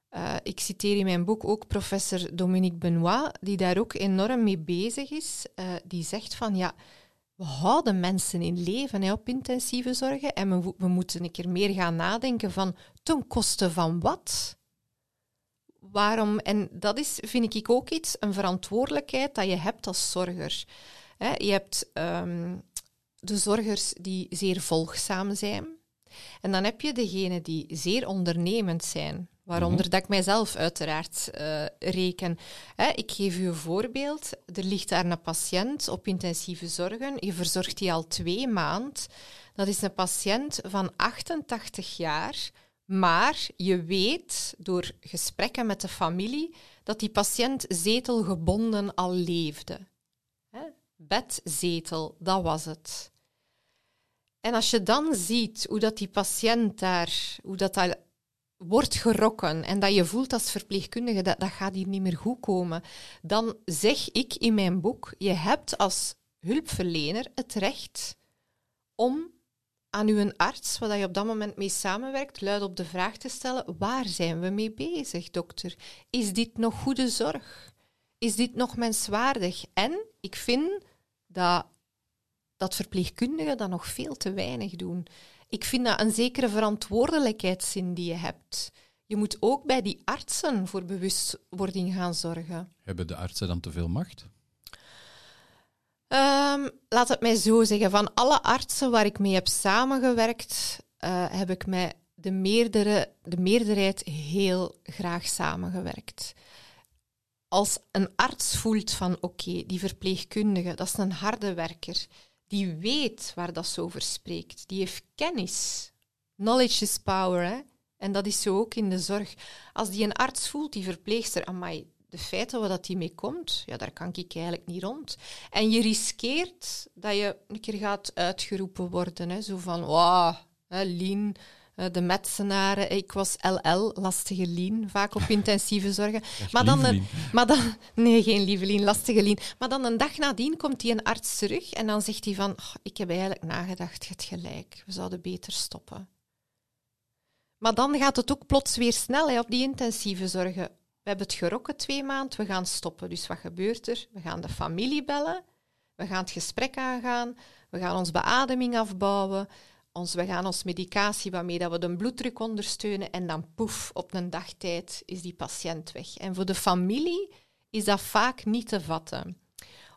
Eh, ik citeer in mijn boek ook professor Dominique Benoit, die daar ook enorm mee bezig is. Eh, die zegt van ja, we houden mensen in leven hè, op intensieve zorgen en we, moeten een keer meer gaan nadenken van ten koste van wat? Waarom? En dat is, vind ik ook iets, een verantwoordelijkheid dat je hebt als zorger. Hè, je hebt ehm, de zorgers die zeer volgzaam zijn. En dan heb je degenen die zeer ondernemend zijn, waaronder dat ik mijzelf uiteraard eh, reken. Hè, ik geef u een voorbeeld. Er ligt daar een patiënt op intensieve zorgen. Je verzorgt die al twee maanden. Dat is een patiënt van 88 jaar. Maar je weet door gesprekken met de familie dat die patiënt zetelgebonden al leefde. Hè? Bedzetel, dat was het. En als je dan ziet hoe dat die patiënt daar, hoe dat, dat wordt gerokken en dat je voelt als verpleegkundige dat dat gaat hier niet meer goed komen, dan zeg ik in mijn boek, je hebt als hulpverlener het recht om aan uw arts, waar je op dat moment mee samenwerkt, luid op de vraag te stellen, waar zijn we mee bezig, dokter? Is dit nog goede zorg? Is dit nog menswaardig? En ik vind dat dat verpleegkundigen dat nog veel te weinig doen. Ik vind dat een zekere verantwoordelijkheidszin die je hebt. Je moet ook bij die artsen voor bewustwording gaan zorgen. Hebben de artsen dan te veel macht? Ehm, laat het mij zo zeggen. Van alle artsen waar ik mee heb samengewerkt, eh, heb ik met de, meerdere, de meerderheid heel graag samengewerkt. Als een arts voelt van oké, die verpleegkundige, dat is een harde werker, die weet waar dat ze over spreekt, die heeft kennis. Knowledge is power, hè? En dat is zo ook in de zorg. Als die een arts voelt, die verpleegster, amai, de feiten waar dat die mee komt, ja, daar kan ik eigenlijk niet rond. En je riskeert dat je een keer gaat uitgeroepen worden, hè, zo van, wauw, Lien, de metsenaren. Ik was LL, lastige lien, vaak op intensieve zorgen. maar, dan een, maar dan, nee, geen lieve lien, lastige lien. Maar dan een dag nadien komt die een arts terug en dan zegt hij van, oh, ik heb eigenlijk nagedacht, je hebt gelijk, we zouden beter stoppen. Maar dan gaat het ook plots weer snel hè, op die intensieve zorgen. We hebben het gerokken twee maanden, we gaan stoppen. Dus wat gebeurt er? We gaan de familie bellen, we gaan het gesprek aangaan, we gaan onze beademing afbouwen, ons, we gaan ons medicatie waarmee dat we de bloeddruk ondersteunen en dan poef, op een dagtijd is die patiënt weg. En voor de familie is dat vaak niet te vatten.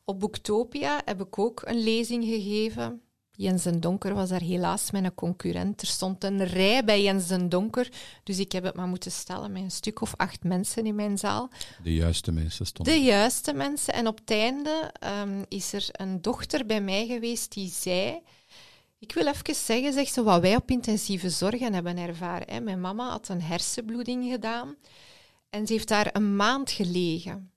Op Boektopia heb ik ook een lezing gegeven Jens den Donker was daar helaas mijn concurrent. Er stond een rij bij Jens den Donker, dus ik heb het maar moeten stellen met een stuk of acht mensen in mijn zaal. De juiste mensen stonden. De juiste mensen. En op het einde ehm, is er een dochter bij mij geweest die zei... Ik wil even zeggen, zegt ze, wat wij op intensieve zorgen hebben ervaren. Hè. Mijn mama had een hersenbloeding gedaan en ze heeft daar een maand gelegen.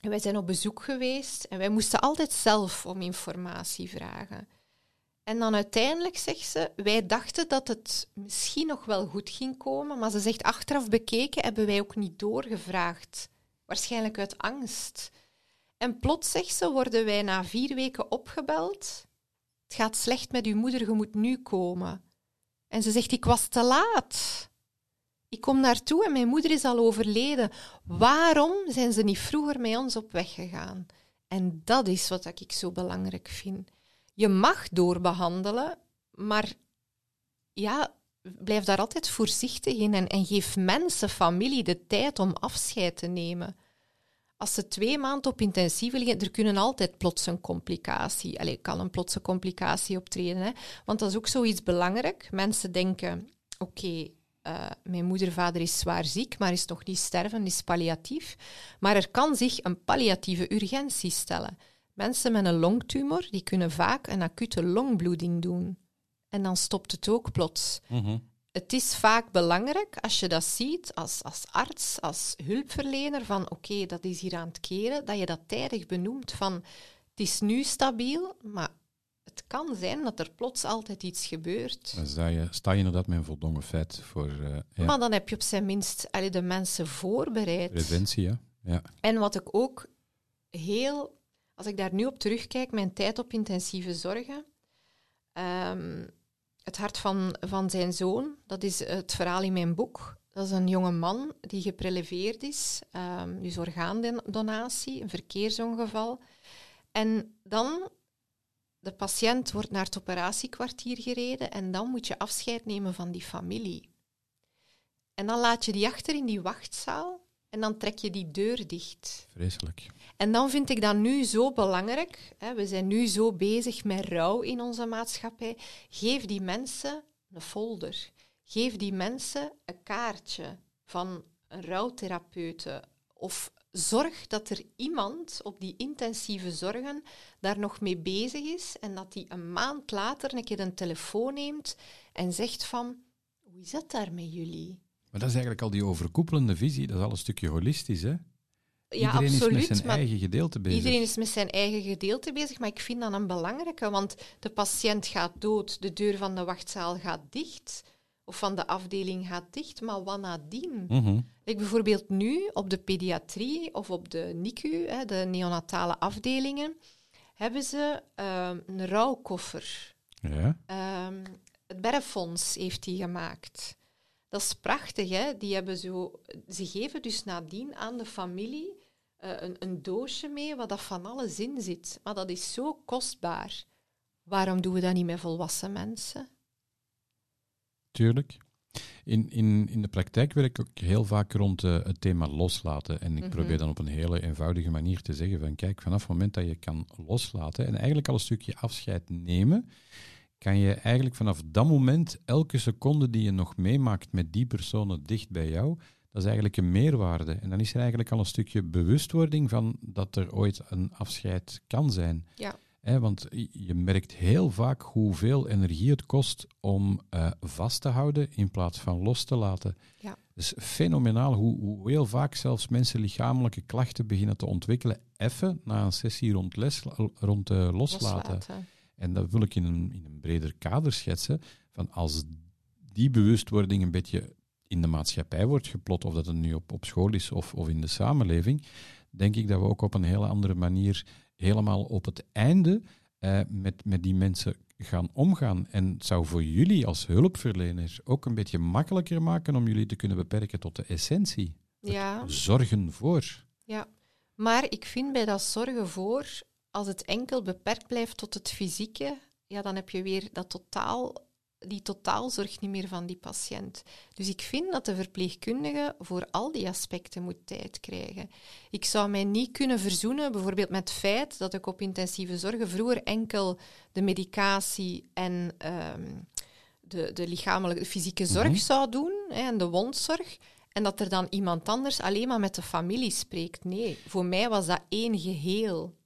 En wij zijn op bezoek geweest en wij moesten altijd zelf om informatie vragen. En dan uiteindelijk zegt ze, wij dachten dat het misschien nog wel goed ging komen, maar ze zegt, achteraf bekeken hebben wij ook niet doorgevraagd. Waarschijnlijk uit angst. En plots, zegt ze, worden wij na vier weken opgebeld. Het gaat slecht met uw moeder, je moet nu komen. En ze zegt, ik was te laat. Ik kom naartoe en mijn moeder is al overleden. Waarom zijn ze niet vroeger met ons op weg gegaan? En dat is wat ik zo belangrijk vind je mag doorbehandelen, maar ja, blijf daar altijd voorzichtig in en, en geef mensen, familie de tijd om afscheid te nemen. Als ze twee maanden op intensieve liggen, er kunnen altijd plots een complicatie, allez, kan een plotse complicatie optreden. Hè? Want dat is ook zoiets belangrijk. Mensen denken, oké, uh, mijn moeder-vader is zwaar ziek, maar is nog niet sterven, is palliatief. Maar er kan zich een palliatieve urgentie stellen. Mensen met een longtumor die kunnen vaak een acute longbloeding doen. En dan stopt het ook plots. Mhm. Het is vaak belangrijk als je dat ziet als, als arts, als hulpverlener, van oké, dat is hier aan het keren, dat je dat tijdig benoemt van het is nu stabiel, maar het kan zijn dat er plots altijd iets gebeurt. Dan sta je, sta je inderdaad met een voldongen feit voor... Uh, ja. Maar dan heb je op zijn minst de mensen voorbereid. Preventie, ja. ja. En wat ik ook heel als ik daar nu op terugkijk, mijn tijd op intensieve zorgen, um, het hart van, van zijn zoon, dat is het verhaal in mijn boek. Dat is een jonge man die gepreleveerd is, um, dus orgaandonatie, een verkeersongeval. En dan, de patiënt wordt naar het operatiekwartier gereden en dan moet je afscheid nemen van die familie. En dan laat je die achter in die wachtzaal en dan trek je die deur dicht. Vreselijk. En dan vind ik dat nu zo belangrijk. Hè, we zijn nu zo bezig met rouw in onze maatschappij. Geef die mensen een folder. Geef die mensen een kaartje van een rouwtherapeute. Of zorg dat er iemand op die intensieve zorgen daar nog mee bezig is en dat die een maand later een keer een telefoon neemt en zegt van, hoe is dat daar met jullie? Maar dat is eigenlijk al die overkoepelende visie, dat is al een stukje holistisch, hè? Ja, iedereen absoluut, is met zijn eigen gedeelte bezig. Iedereen is met zijn eigen gedeelte bezig, maar ik vind dat een belangrijke, want de patiënt gaat dood, de deur van de wachtzaal gaat dicht, of van de afdeling gaat dicht, maar wat nadien? Mm Ik bijvoorbeeld nu op de pediatrie of op de NICU, hè, de neonatale afdelingen, hebben ze uh, een rouwkoffer. Ja. Um, het Berrefonds heeft die gemaakt. Dat is prachtig, hè? Die hebben zo, ze geven dus nadien aan de familie een, een, doosje mee waar dat van alles in zit. Maar dat is zo kostbaar. Waarom doen we dat niet met volwassen mensen? Tuurlijk. In, in, in de praktijk werk ik ook heel vaak rond uh, het thema loslaten. En ik mhm. probeer dan op een hele eenvoudige manier te zeggen van kijk, vanaf het moment dat je kan loslaten en eigenlijk al een stukje afscheid nemen, kan je eigenlijk vanaf dat moment elke seconde die je nog meemaakt met die personen dicht bij jou, dat is eigenlijk een meerwaarde. En dan is er eigenlijk al een stukje bewustwording van dat er ooit een afscheid kan zijn. Ja. want je merkt heel vaak hoeveel energie het kost om uh, vast te houden in plaats van los te laten. Ja. is fenomenaal hoe, hoe heel vaak zelfs mensen lichamelijke klachten beginnen te ontwikkelen, even na een sessie rond, les, rond uh, loslaten. loslaten. En dat wil ik in een, in een breder kader schetsen. Van als die bewustwording een beetje in de maatschappij wordt geplot, of dat het nu op, op school is of, of in de samenleving, denk ik dat we ook op een hele andere manier helemaal op het einde eh, met, met die mensen gaan omgaan. En het zou voor jullie als hulpverleners ook een beetje makkelijker maken om jullie te kunnen beperken tot de essentie. Ja. Zorgen voor. Ja, maar ik vind bij dat zorgen voor, als het enkel beperkt blijft tot het fysieke, ja, dan heb je weer dat totaal, die totaalzorg niet meer van die patiënt. Dus ik vind dat de verpleegkundige voor al die aspecten moet tijd krijgen. Ik zou mij niet kunnen verzoenen, bijvoorbeeld met het feit dat ik op intensieve zorgen vroeger enkel de medicatie en ehm, de, de lichamelijke, fysieke zorg Mhm. zou doen hè, en de wondzorg. En dat er dan iemand anders alleen maar met de familie spreekt. Nee, voor mij was dat één geheel.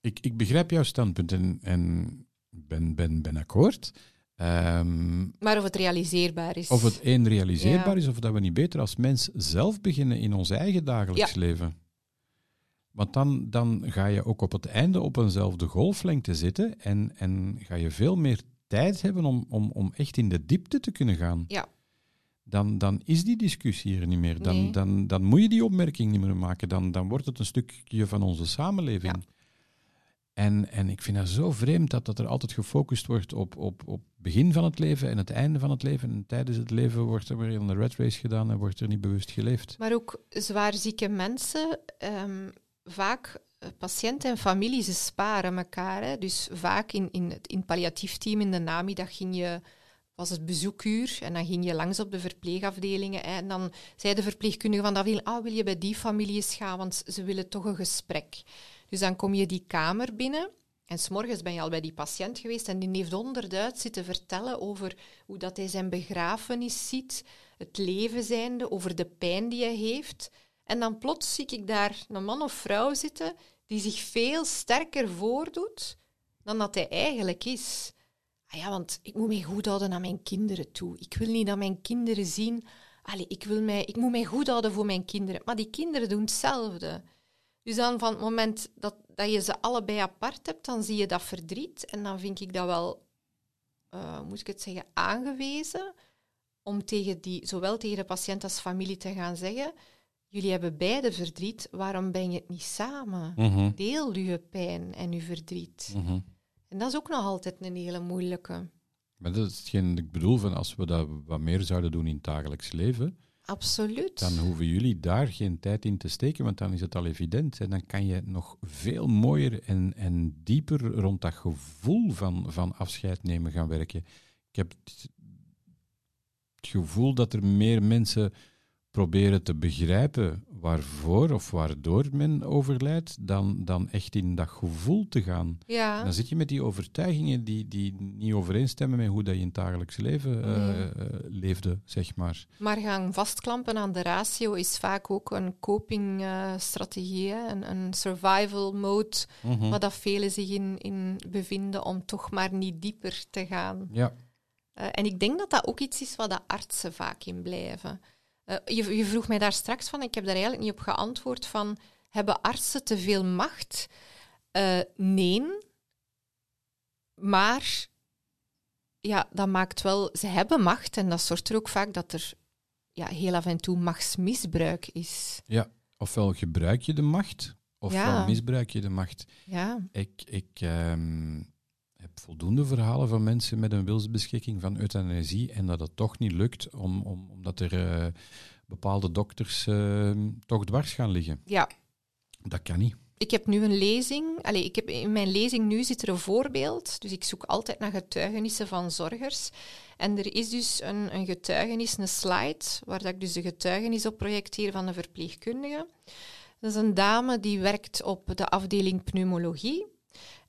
Ik, ik begrijp jouw standpunt en, en ben, ben, ben akkoord. Ehm, Maar of het realiseerbaar is. of het één realiseerbaar Ja. is, of dat we niet beter als mens zelf beginnen in ons eigen dagelijks leven. Want dan, dan ga je ook op het einde op eenzelfde golflengte zitten en, en ga je veel meer tijd hebben om, om, om echt in de diepte te kunnen gaan. Ja, Dan, dan is die discussie er niet meer. Dan, Nee. dan, dan moet je die opmerking niet meer maken. Dan, dan wordt het een stukje van onze samenleving. Ja. En, en ik vind dat zo vreemd dat, dat er altijd gefocust wordt op, op, op begin van het leven en het einde van het leven. En tijdens het leven wordt er weer een red race gedaan en wordt er niet bewust geleefd. maar ook zwaarzieke mensen, ehm, vaak eh, patiënten en familie, ze sparen elkaar. Dus vaak in, in, het, in palliatief team in de namiddag ging je, was het bezoekuur en dan ging je langs op de verpleegafdelingen. En dan zei de verpleegkundige van de afdeling, ah, wil je bij die familie eens gaan, want ze willen toch een gesprek. Dus dan kom je die kamer binnen en s'morgens ben je al bij die patiënt geweest en die heeft onderduid zitten vertellen over hoe dat hij zijn begrafenis ziet, het leven zijnde, over de pijn die hij heeft. En dan plots zie ik daar een man of vrouw zitten die zich veel sterker voordoet dan dat hij eigenlijk is. Ah ja, want ik moet mij goed houden aan mijn kinderen toe. Ik wil niet dat mijn kinderen zien... Allee, ik, wil mij, ik moet mij goed houden voor mijn kinderen. Maar die kinderen doen hetzelfde. Dus dan van het moment dat, dat je ze allebei apart hebt, dan zie je dat verdriet. En dan vind ik dat wel, eh, hoe moet ik het zeggen, aangewezen om tegen die, zowel tegen de patiënt als familie te gaan zeggen, jullie hebben beide verdriet, waarom ben je het niet samen? Mhm. Deel je pijn en je verdriet. Mhm. En dat is ook nog altijd een hele moeilijke. Maar dat is hetgeen ik bedoel, van als we dat wat meer zouden doen in het dagelijks leven, Absoluut. dan hoeven jullie daar geen tijd in te steken, want dan is het al evident. En dan kan je nog veel mooier en, en dieper rond dat gevoel van, van afscheid nemen gaan werken. Ik heb het gevoel dat er meer mensen proberen te begrijpen waarvoor of waardoor men overlijdt, dan, dan echt in dat gevoel te gaan. Ja, Dan zit je met die overtuigingen die, die niet overeenstemmen met hoe dat je in het dagelijks leven eh, Nee. eh, leefde, zeg maar. maar gaan vastklampen aan de ratio is vaak ook een copingstrategie, een, een survival mode, Mhm. waar dat velen zich in, in bevinden om toch maar niet dieper te gaan. Ja. Eh, en ik denk dat dat ook iets is waar de artsen vaak in blijven. Eh, je, je vroeg mij daar straks van, ik heb daar eigenlijk niet op geantwoord, van hebben artsen te veel macht? Eh, nee. Maar ja, dat maakt wel... Ze hebben macht en dat zorgt er ook vaak dat er ja, heel af en toe machtsmisbruik is. ja, ofwel gebruik je de macht, ofwel Ja. misbruik je de macht. Ja, Ik, ik ehm, heb voldoende verhalen van mensen met een wilsbeschikking van euthanasie en dat het toch niet lukt, om, om, omdat er eh, bepaalde dokters ehm, toch dwars gaan liggen. ja. Dat kan niet. Ik heb nu een lezing. Allee, ik heb, in mijn lezing nu zit er een voorbeeld. Dus ik zoek altijd naar getuigenissen van zorgers. En er is dus een, een getuigenis, een slide, waar dat ik dus de getuigenis op projecteer van een verpleegkundige. Dat is een dame die werkt op de afdeling pneumologie.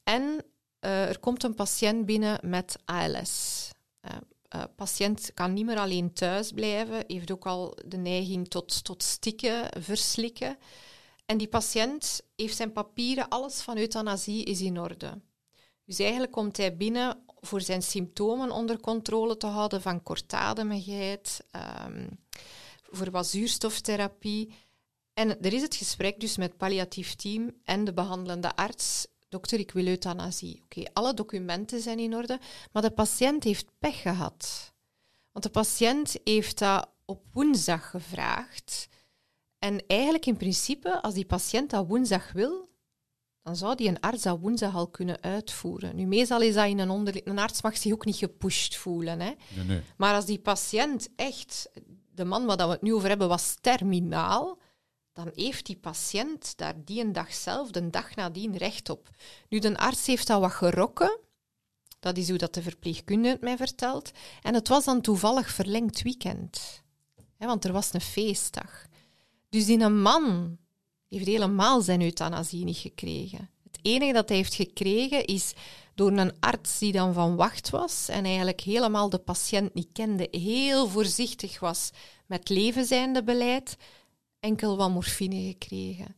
En eh, er komt een patiënt binnen met ALS. Eh, eh, patiënt kan niet meer alleen thuis blijven, heeft ook al de neiging tot, tot stikken, verslikken. En die patiënt heeft zijn papieren, alles van euthanasie is in orde. Dus eigenlijk komt hij binnen voor zijn symptomen onder controle te houden van kortademigheid, ehm, voor wat zuurstoftherapie. En er is het gesprek dus met palliatief team en de behandelende arts. Dokter, ik wil euthanasie. Oké, alle documenten zijn in orde, maar de patiënt heeft pech gehad. Want de patiënt heeft dat op woensdag gevraagd. En eigenlijk in principe, als die patiënt dat woensdag wil, dan zou die een arts dat woensdag al kunnen uitvoeren. Nu, meestal is dat in een onder... Een arts mag zich ook niet gepusht voelen. Hè? Nee, nee. Maar als die patiënt echt, de man waar we het nu over hebben, was terminaal, dan heeft die patiënt daar die een dag zelf, de dag nadien, recht op. Nu, de arts heeft dat wat gerokken. Dat is hoe dat de verpleegkundige het mij vertelt. En het was dan toevallig verlengd weekend. Want er was een feestdag. Dus die een man heeft helemaal zijn euthanasie niet gekregen. Het enige dat hij heeft gekregen is door een arts die dan van wacht was en eigenlijk helemaal de patiënt niet kende, heel voorzichtig was met levenzijnde beleid, enkel wat morfine gekregen.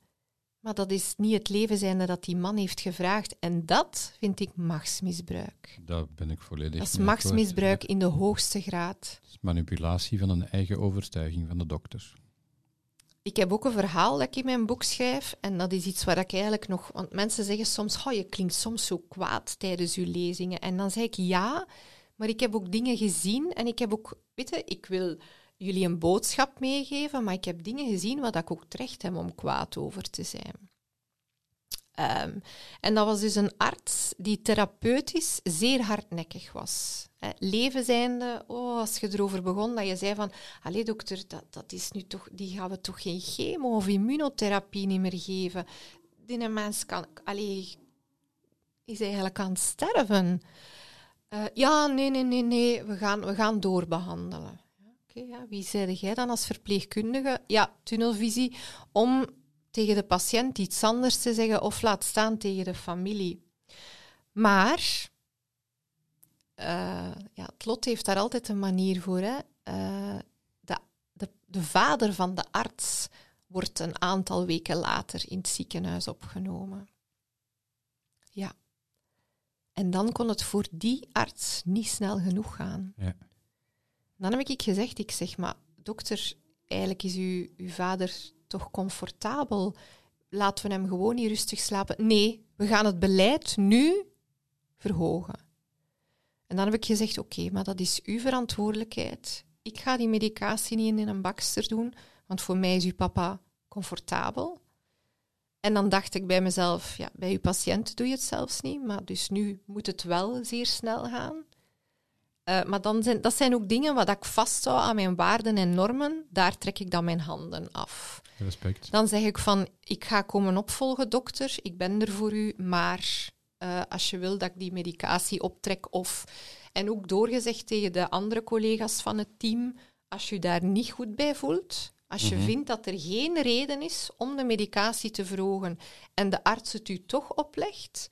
Maar dat is niet het levenzijnde dat die man heeft gevraagd. En dat vind ik machtsmisbruik. Daar ben ik volledig Dat is machtsmisbruik in de hoogste graad. Dat is manipulatie van een eigen overtuiging van de dokter. Ik heb ook een verhaal dat ik in mijn boek schrijf. En dat is iets waar ik eigenlijk nog... Want mensen zeggen soms, oh, je klinkt soms zo kwaad tijdens je lezingen. En dan zeg ik ja, maar ik heb ook dingen gezien. En ik heb ook... Weet je, ik wil jullie een boodschap meegeven, maar ik heb dingen gezien waar ik ook terecht heb om kwaad over te zijn. Ehm, en dat was dus een arts die therapeutisch zeer hardnekkig was. Hè, leven zijnde, oh, als je erover begon, dat je zei van, allee dokter, dat, dat is nu toch, die gaan we toch geen chemo of immunotherapie niet meer geven. Die mens kan, allee, is eigenlijk aan het sterven. Uh, ja, nee, nee, nee, nee, we gaan, we gaan doorbehandelen. Ja, wie zei jij dan als verpleegkundige? Ja, tunnelvisie, om tegen de patiënt iets anders te zeggen of laat staan tegen de familie. Maar uh, ja, het lot heeft daar altijd een manier voor. Hè. Uh, de, de, de, vader van de arts wordt een aantal weken later in het ziekenhuis opgenomen. Ja. En dan kon het voor die arts niet snel genoeg gaan. Ja. Dan heb ik gezegd, ik zeg, maar dokter, eigenlijk is uw, uw vader toch comfortabel? Laten we hem gewoon niet rustig slapen. Nee, we gaan het beleid nu verhogen. En dan heb ik gezegd, oké, maar dat is uw verantwoordelijkheid. Ik ga die medicatie niet in een bakster doen, want voor mij is uw papa comfortabel. En dan dacht ik bij mezelf, ja, bij uw patiënt doe je het zelfs niet, maar dus nu moet het wel zeer snel gaan. Uh, maar dan zijn, dat zijn ook dingen wat ik vasthoud aan mijn waarden en normen. Daar trek ik dan mijn handen af. Respect. Dan zeg ik van, ik ga komen opvolgen, dokter. Ik ben er voor u, maar uh, als je wil dat ik die medicatie optrek of... En ook doorgezegd tegen de andere collega's van het team, als je daar niet goed bij voelt, als je Mhm. vindt dat er geen reden is om de medicatie te verhogen en de arts het u toch oplegt,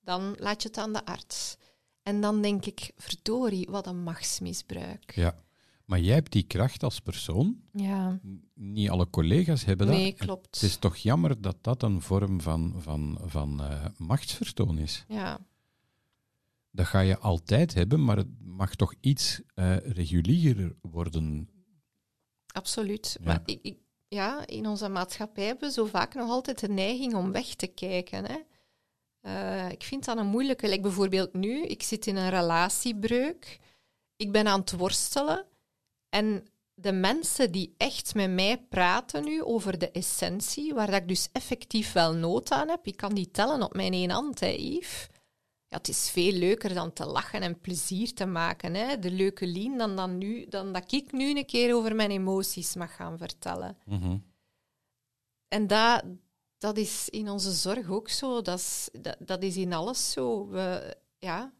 dan laat je het aan de arts. En dan denk ik, verdorie, wat een machtsmisbruik. Ja. Maar jij hebt die kracht als persoon. Ja, Niet alle collega's hebben dat. nee, klopt. Het is toch jammer dat dat een vorm van, van, van eh, machtsvertoon is. Ja, Dat ga je altijd hebben, maar het mag toch iets eh, regulierer worden. absoluut. Ja. Maar ik, ik- ja, in onze maatschappij hebben we zo vaak nog altijd de neiging om weg te kijken. Hè. Eh, ik vind dat een moeilijke. Like bijvoorbeeld nu, ik zit in een relatiebreuk. Ik ben aan het worstelen. En de mensen die echt met mij praten nu over de essentie, waar dat ik dus effectief wel nood aan heb, ik kan die tellen op mijn één hand, hè, Yves. Ja, het is veel leuker dan te lachen en plezier te maken. Hè. De leuke Lien, dan, dan, nu, dan dat ik nu een keer over mijn emoties mag gaan vertellen. En dat, dat is in onze zorg ook zo. Dat is, dat, dat is in alles zo. We, ja.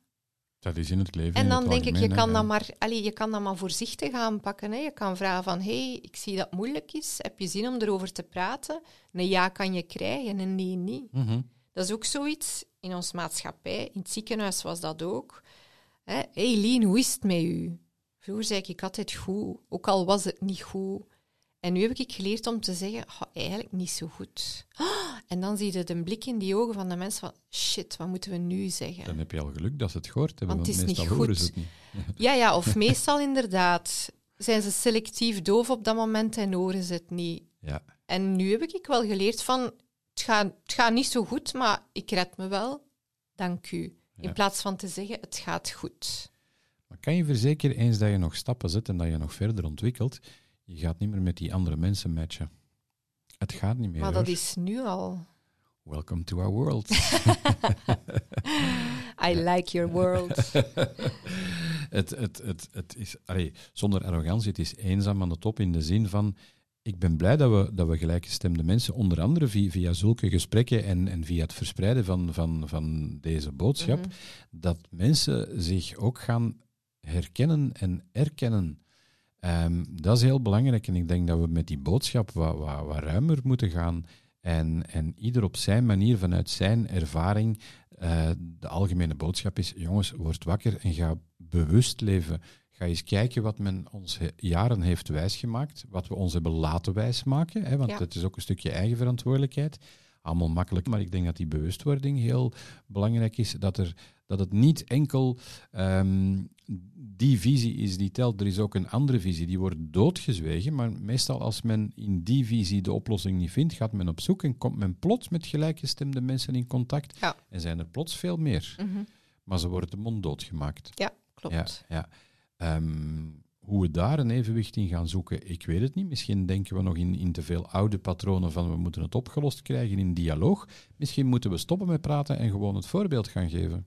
Dat is in het leven. En dan het denk ik, je kan, hè. dat maar, allee, je kan dat maar voorzichtig aanpakken. Hè. Je kan vragen van, hé, hey, ik zie dat het moeilijk is. Heb je zin om erover te praten? Een ja kan je krijgen, een nee niet. Mhm. Dat is ook zoiets in onze maatschappij. In het ziekenhuis was dat ook. Hé, hey Lien, hoe is het met u? Vroeger zei ik altijd goed, ook al was het niet goed. En nu heb ik geleerd om te zeggen, "Goh, eigenlijk niet zo goed. En dan zie je de blik in die ogen van de mensen van, shit, wat moeten we nu zeggen? Dan heb je al geluk dat ze het gehoord hebben, Want want, het is meestal niet goed. ze het niet. Ja, ja, of meestal inderdaad. Zijn ze selectief doof op dat moment en horen ze het niet. Ja. En nu heb ik wel geleerd van, het gaat, het gaat niet zo goed, maar ik red me wel. Dank u. In Ja. plaats van te zeggen, het gaat goed. Maar kan je verzekeren, eens dat je nog stappen zet en dat je nog verder ontwikkelt, je gaat niet meer met die andere mensen matchen. Het gaat niet meer. Maar dat hoor. is nu al. Welcome to our world. I like your world. het, het, het, het is, allee, zonder arrogantie, het is eenzaam aan de top in de zin van. Ik ben blij dat we, dat we gelijkgestemde mensen, onder andere via, via zulke gesprekken en, en via het verspreiden van, van, van deze boodschap, Mhm. dat mensen zich ook gaan herkennen en erkennen. Ehm, dat is heel belangrijk en ik denk dat we met die boodschap wat, wat, wat ruimer moeten gaan en, en ieder op zijn manier, vanuit zijn ervaring, eh, de algemene boodschap is, jongens, word wakker en ga bewust leven. Ga eens kijken wat men ons he- jaren heeft wijsgemaakt, wat we ons hebben laten wijsmaken, hè, want Ja. het is ook een stukje eigen verantwoordelijkheid. Allemaal makkelijk, maar ik denk dat die bewustwording heel belangrijk is. Dat, er, dat het niet enkel ehm, die visie is die telt, er is ook een andere visie. Die wordt doodgezwegen, maar meestal als men in die visie de oplossing niet vindt, gaat men op zoek en komt men plots met gelijkgestemde mensen in contact. Ja. En zijn er plots veel meer. Mhm. Maar ze worden de mond doodgemaakt. Ja, klopt. Ja, ja. Ehm, hoe we daar een evenwicht in gaan zoeken, ik weet het niet. Misschien denken we nog in, in te veel oude patronen van we moeten het opgelost krijgen in dialoog. Misschien moeten we stoppen met praten en gewoon het voorbeeld gaan geven.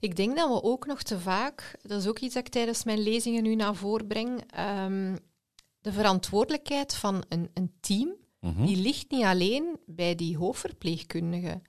Ik denk dat we ook nog te vaak, dat is ook iets dat ik tijdens mijn lezingen nu naar voren breng, ehm, de verantwoordelijkheid van een, een team, Mhm. die ligt niet alleen bij die hoofdverpleegkundige.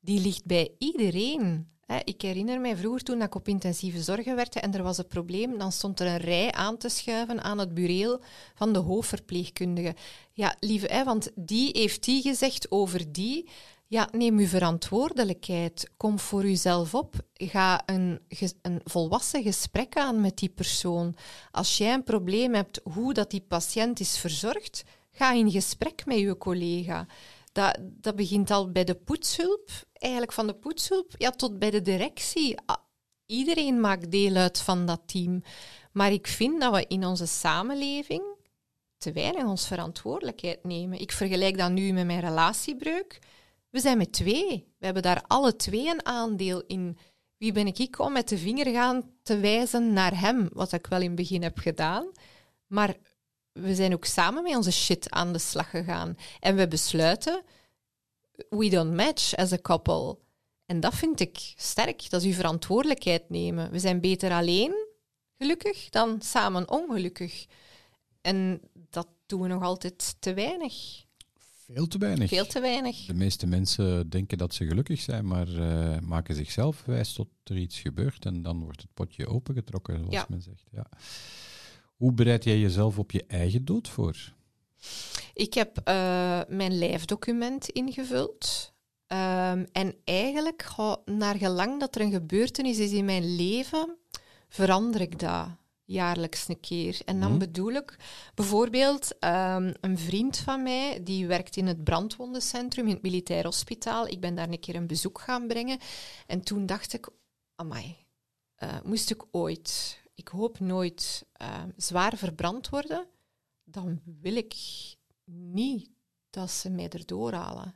Die ligt bij iedereen. Ik herinner mij vroeger toen ik op intensieve zorgen werkte en er was een probleem, dan stond er een rij aan te schuiven aan het bureel van de hoofdverpleegkundige. Ja, lieve, want die heeft die gezegd over die. Ja, neem uw verantwoordelijkheid. Kom voor uzelf op. Ga een, een volwassen gesprek aan met die persoon. Als jij een probleem hebt hoe dat die patiënt is verzorgd, ga in gesprek met je collega. Dat, dat begint al bij de poetshulp, eigenlijk van de poetshulp ja, tot bij de directie. Ah, Iedereen maakt deel uit van dat team. Maar ik vind dat we in onze samenleving te weinig ons verantwoordelijkheid nemen. Ik vergelijk dat nu met mijn relatiebreuk. We zijn met twee. We hebben daar alle twee een aandeel in. Wie ben ik om met de vinger gaan te wijzen naar hem, wat ik wel in het begin heb gedaan. Maar we zijn ook samen met onze shit aan de slag gegaan. En we besluiten, we don't match as a couple. En dat vind ik sterk. Dat is uw verantwoordelijkheid nemen. We zijn beter alleen gelukkig dan samen ongelukkig. En dat doen we nog altijd te weinig. Veel te weinig. Veel te weinig. De meeste mensen denken dat ze gelukkig zijn, maar eh, maken zichzelf wijs tot er iets gebeurt en dan wordt het potje opengetrokken, zoals Ja. men zegt. Ja. Hoe bereid jij jezelf op je eigen dood voor? Ik heb eh, mijn lijfdocument ingevuld. Ehm, en eigenlijk, naar gelang dat er een gebeurtenis is in mijn leven, verander ik dat jaarlijks een keer. En dan Mhm. bedoel ik bijvoorbeeld ehm, een vriend van mij, die werkt in het brandwondencentrum in het militair hospitaal. Ik ben daar een keer een bezoek gaan brengen. En toen dacht ik, amai, eh, moest ik ooit, ik hoop nooit, eh, zwaar verbrand worden, dan wil ik niet dat ze mij erdoor halen.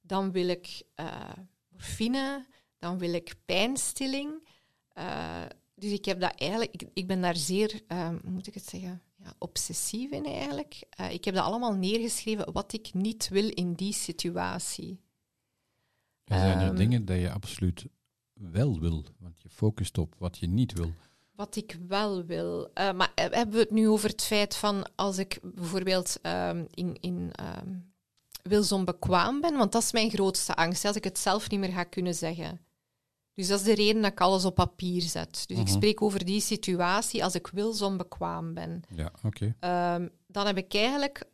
Dan wil ik eh, morfine, dan wil ik pijnstilling. Eh, dus ik heb dat eigenlijk, ik, ik ben daar zeer, eh, hoe moet ik het zeggen, ja, obsessief in eigenlijk. Eh, ik heb dat allemaal neergeschreven wat ik niet wil in die situatie. Er zijn er Ehm. dingen dat je absoluut wel wil, want je focust op wat je niet wil. Wat ik wel wil. Eh, maar he- hebben we het nu over het feit van als ik bijvoorbeeld ehm, in, in ehm wilsonbekwaam ben? Want dat is mijn grootste angst, als ik het zelf niet meer ga kunnen zeggen. Dus dat is de reden dat ik alles op papier zet. Dus ik Mhm. spreek over die situatie als ik wilsonbekwaam ben. Ja, oké. Ehm, dan heb ik eigenlijk...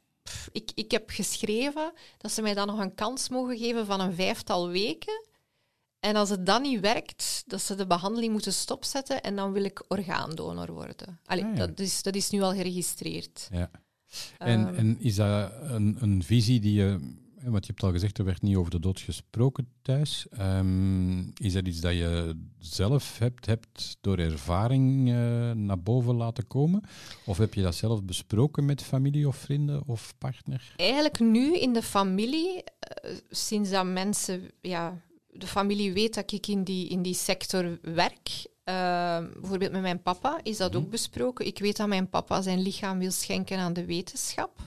ik, ik heb geschreven dat ze mij dan nog een kans mogen geven van een vijftal weken. En als het dan niet werkt, dat ze de behandeling moeten stopzetten en dan wil ik orgaandonor worden. Allee, Ah, ja. dat, is, dat is nu al geregistreerd. Ja. En, Ehm. en is dat een, een visie die je, want je hebt al gezegd, er werd niet over de dood gesproken thuis. Ehm, is dat iets dat je zelf hebt, hebt door ervaring eh, naar boven laten komen? Of heb je dat zelf besproken met familie of vrienden of partner? Eigenlijk nu in de familie, eh, sinds dat mensen, ja, de familie weet dat ik in die, in die sector werk, Ehm, bijvoorbeeld met mijn papa is dat Mhm. ook besproken. Ik weet dat mijn papa zijn lichaam wil schenken aan de wetenschap.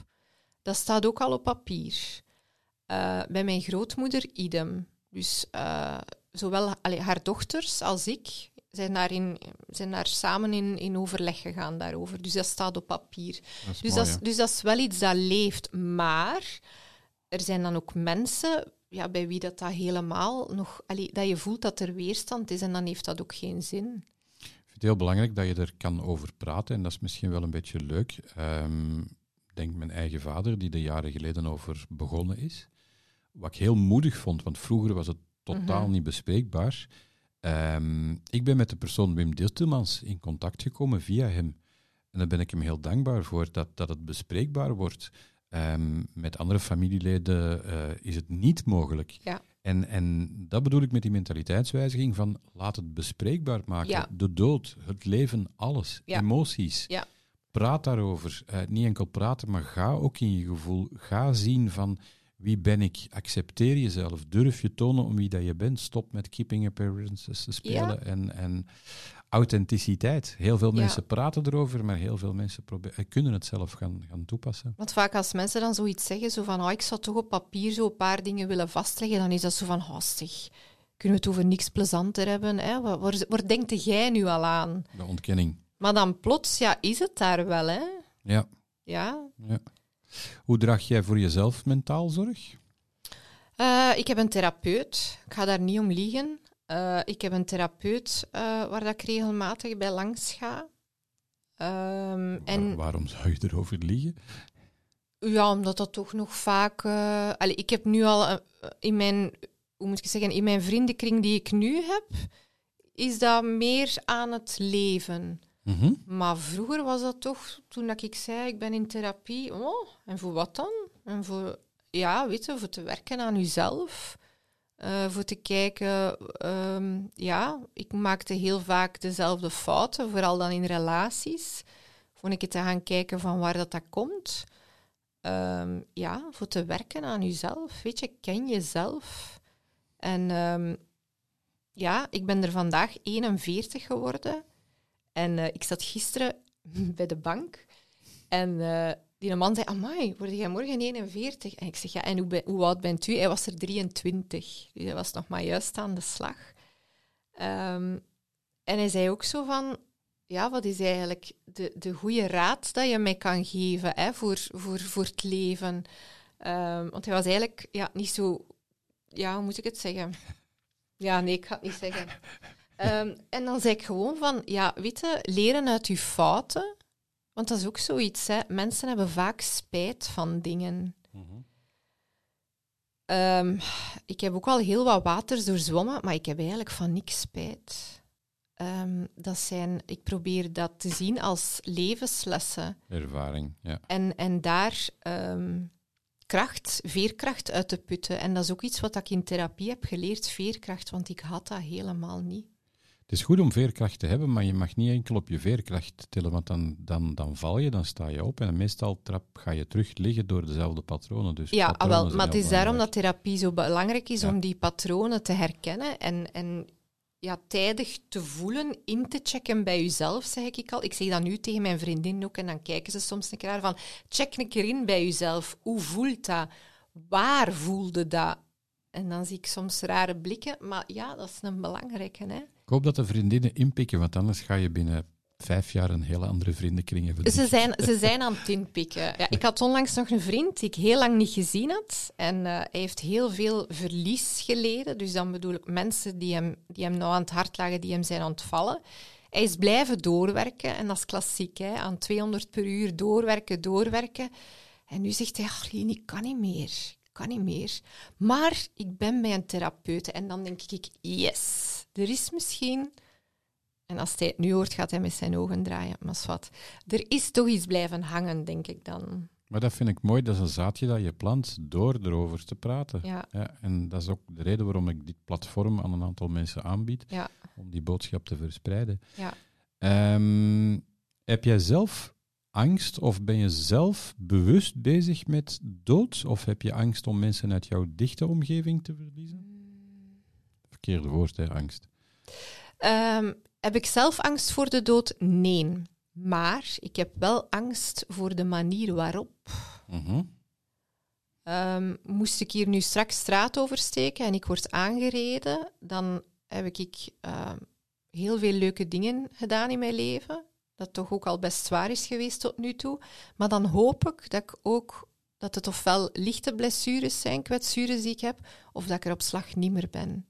Dat staat ook al op papier. Eh, bij mijn grootmoeder idem. Dus eh, zowel allee, haar dochters als ik zijn daar, in, zijn daar samen in, in overleg gegaan daarover. Dus dat staat op papier. Dat Dus, mooi, dat is, dus dat is wel iets dat leeft. Maar er zijn dan ook mensen ja, bij wie dat, dat helemaal nog... allee, dat je voelt dat er weerstand is en dan heeft dat ook geen zin. Ik vind het heel belangrijk dat je er kan over praten en dat is misschien wel een beetje leuk. Ik denk mijn eigen vader, die er jaren geleden over begonnen is. Wat ik heel moedig vond, want vroeger was het totaal Mhm. niet bespreekbaar. Ehm, ik ben met de persoon Wim Diltemans in contact gekomen via hem. En daar ben ik hem heel dankbaar voor, dat, dat het bespreekbaar wordt. Ehm, met andere familieleden eh, is het niet mogelijk. Ja. En, en dat bedoel ik met die mentaliteitswijziging van laat het bespreekbaar maken. Ja. De dood, het leven, alles. Ja. Emoties. Ja. Praat daarover. Eh, niet enkel praten, maar ga ook in je gevoel. Ga zien van wie ben ik. Accepteer jezelf. Durf je tonen om wie dat je bent. Stop met keeping appearances te spelen. Ja. En, en authenticiteit. Heel veel Ja. mensen praten erover, maar heel veel mensen eh, kunnen het zelf gaan, gaan toepassen. Want vaak als mensen dan zoiets zeggen, zo van, oh, ik zou toch op papier zo een paar dingen willen vastleggen, dan is dat zo van, oh, zeg, kunnen we het over niks plezanter hebben? Hè? Waar, waar, waar denkt jij nu al aan? De ontkenning. Maar dan plots, ja, is het daar wel, hè? Ja. Ja. ja. Hoe draag jij voor jezelf mentaal zorg? Eh, ik heb een therapeut, ik ga daar niet om liegen. Eh, ik heb een therapeut eh, waar dat ik regelmatig bij langs ga. Ehm, en Waar- waarom zou je erover liegen? Ja, omdat dat toch nog vaak. allee, ik heb nu al in mijn, hoe moet ik zeggen, in mijn vriendenkring die ik nu heb, is dat meer aan het leven. Mhm. Maar vroeger was dat toch, toen dat ik zei, ik ben in therapie. Oh, en voor wat dan? En voor, ja, weet je, voor te werken aan jezelf. Eh, voor te kijken, ehm, ja, ik maakte heel vaak dezelfde fouten, vooral dan in relaties. Vond ik het te gaan kijken van waar dat, dat komt. Ehm, ja, voor te werken aan jezelf. Weet je, ken jezelf. En ehm, ja, ik ben er vandaag 41 geworden. En eh, ik zat gisteren bij de bank en eh, die man zei, amai, word jij morgen 41? En ik zeg, ja, en hoe, hoe oud bent u? Hij was er 23, dus hij was nog maar juist aan de slag. Ehm, en hij zei ook zo van, ja, wat is eigenlijk de, de goede raad dat je mij kan geven hè, voor, voor, voor het leven? Ehm, want hij was eigenlijk ja, niet zo, ja, hoe moet ik het zeggen? Ja, nee, ik ga het niet zeggen. Ehm, en dan zei ik gewoon van, ja, weet leren uit je fouten. Want dat is ook zoiets, hè. Mensen hebben vaak spijt van dingen. Ehm, ik heb ook al heel wat waters doorzwommen, maar ik heb eigenlijk van niks spijt. Ehm, dat zijn, ik probeer dat te zien als levenslessen. Ervaring, ja. En, en daar ehm, kracht, veerkracht uit te putten. En dat is ook iets wat ik in therapie heb geleerd, veerkracht, want ik had dat helemaal niet. Het is goed om veerkracht te hebben, maar je mag niet enkel op je veerkracht tillen, want dan, dan, dan val je, dan sta je op en meestal trap, ga je terug liggen door dezelfde patronen. Dus Ja, patronen wel, zijn maar het is daarom dat therapie zo belangrijk is Ja. om die patronen te herkennen en, en ja, tijdig te voelen, in te checken bij jezelf, zeg ik al. Ik zeg dat nu tegen mijn vriendin ook en dan kijken ze soms een keer naar van, check een keer in bij jezelf. Hoe voelt dat? Waar voelde dat? En dan zie ik soms rare blikken, maar ja, dat is een belangrijke, hè. Ik hoop dat de vriendinnen inpikken, want anders ga je binnen vijf jaar een hele andere vriendenkring hebben. Ze zijn, ze zijn aan het inpikken. Ja, ik had onlangs nog een vriend die ik heel lang niet gezien had. En eh, hij heeft heel veel verlies geleden. Dus dan bedoel ik mensen die hem, die hem nou aan het hart lagen, die hem zijn ontvallen. Hij is blijven doorwerken. En dat is klassiek, hè? aan 200 per uur doorwerken, doorwerken. En nu zegt hij, ik kan niet meer. Ik kan niet meer. Maar ik ben bij een therapeut. En dan denk ik, yes, er is misschien... En als hij het nu hoort, gaat hij met zijn ogen draaien. Maar wat. Er is toch iets blijven hangen, denk ik dan. Maar dat vind ik mooi, dat is een zaadje dat je plant door erover te praten. Ja, en dat is ook de reden waarom ik dit platform aan een aantal mensen aanbied, ja, om die boodschap te verspreiden. ja. Ehm, heb jij zelf angst of ben je zelf bewust bezig met dood? Of heb je angst om mensen uit jouw dichte omgeving te verliezen? Verkeerde woord, hè, angst. Ehm, heb ik zelf angst voor de dood? Nee. Maar ik heb wel angst voor de manier waarop. Mhm. Ehm, moest ik hier nu straks straat oversteken en ik word aangereden, dan heb ik ehm, heel veel leuke dingen gedaan in mijn leven. Dat toch ook al best zwaar is geweest tot nu toe. Maar dan hoop ik dat ik ook dat het ofwel lichte blessures zijn, kwetsures die ik heb, of dat ik er op slag niet meer ben.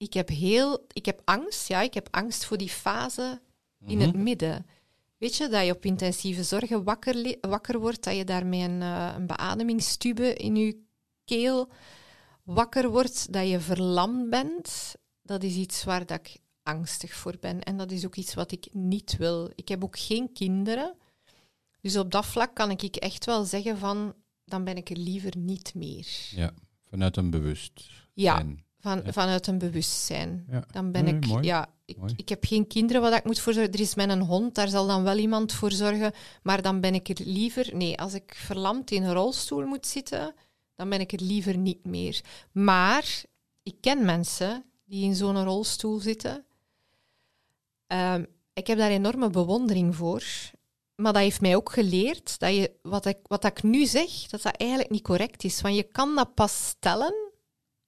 Ik heb heel, ik heb angst, ja, ik heb angst voor die fase in het midden. Weet je, dat je op intensieve zorgen wakker, wakker wordt, dat je daarmee een, eh, een beademingstube in je keel wakker wordt, dat je verlamd bent. Dat is iets waar dat ik angstig voor ben. En dat is ook iets wat ik niet wil. Ik heb ook geen kinderen. Dus op dat vlak kan ik echt wel zeggen van, dan ben ik er liever niet meer. Ja, vanuit een bewust Ja. Van, Ja. Vanuit een bewustzijn. Ja. Dan ben Nee, ik, mooi. ja, ik, Mooi. ik heb geen kinderen waar ik moet voor zorgen. Er is mijn hond, daar zal dan wel iemand voor zorgen. Maar dan ben ik er liever, nee, als ik verlamd in een rolstoel moet zitten, dan ben ik er liever niet meer. Maar ik ken mensen die in zo'n rolstoel zitten. Ehm, ik heb daar enorme bewondering voor. Maar dat heeft mij ook geleerd dat je, wat, ik, wat ik nu zeg, dat dat eigenlijk niet correct is. Want je kan dat pas stellen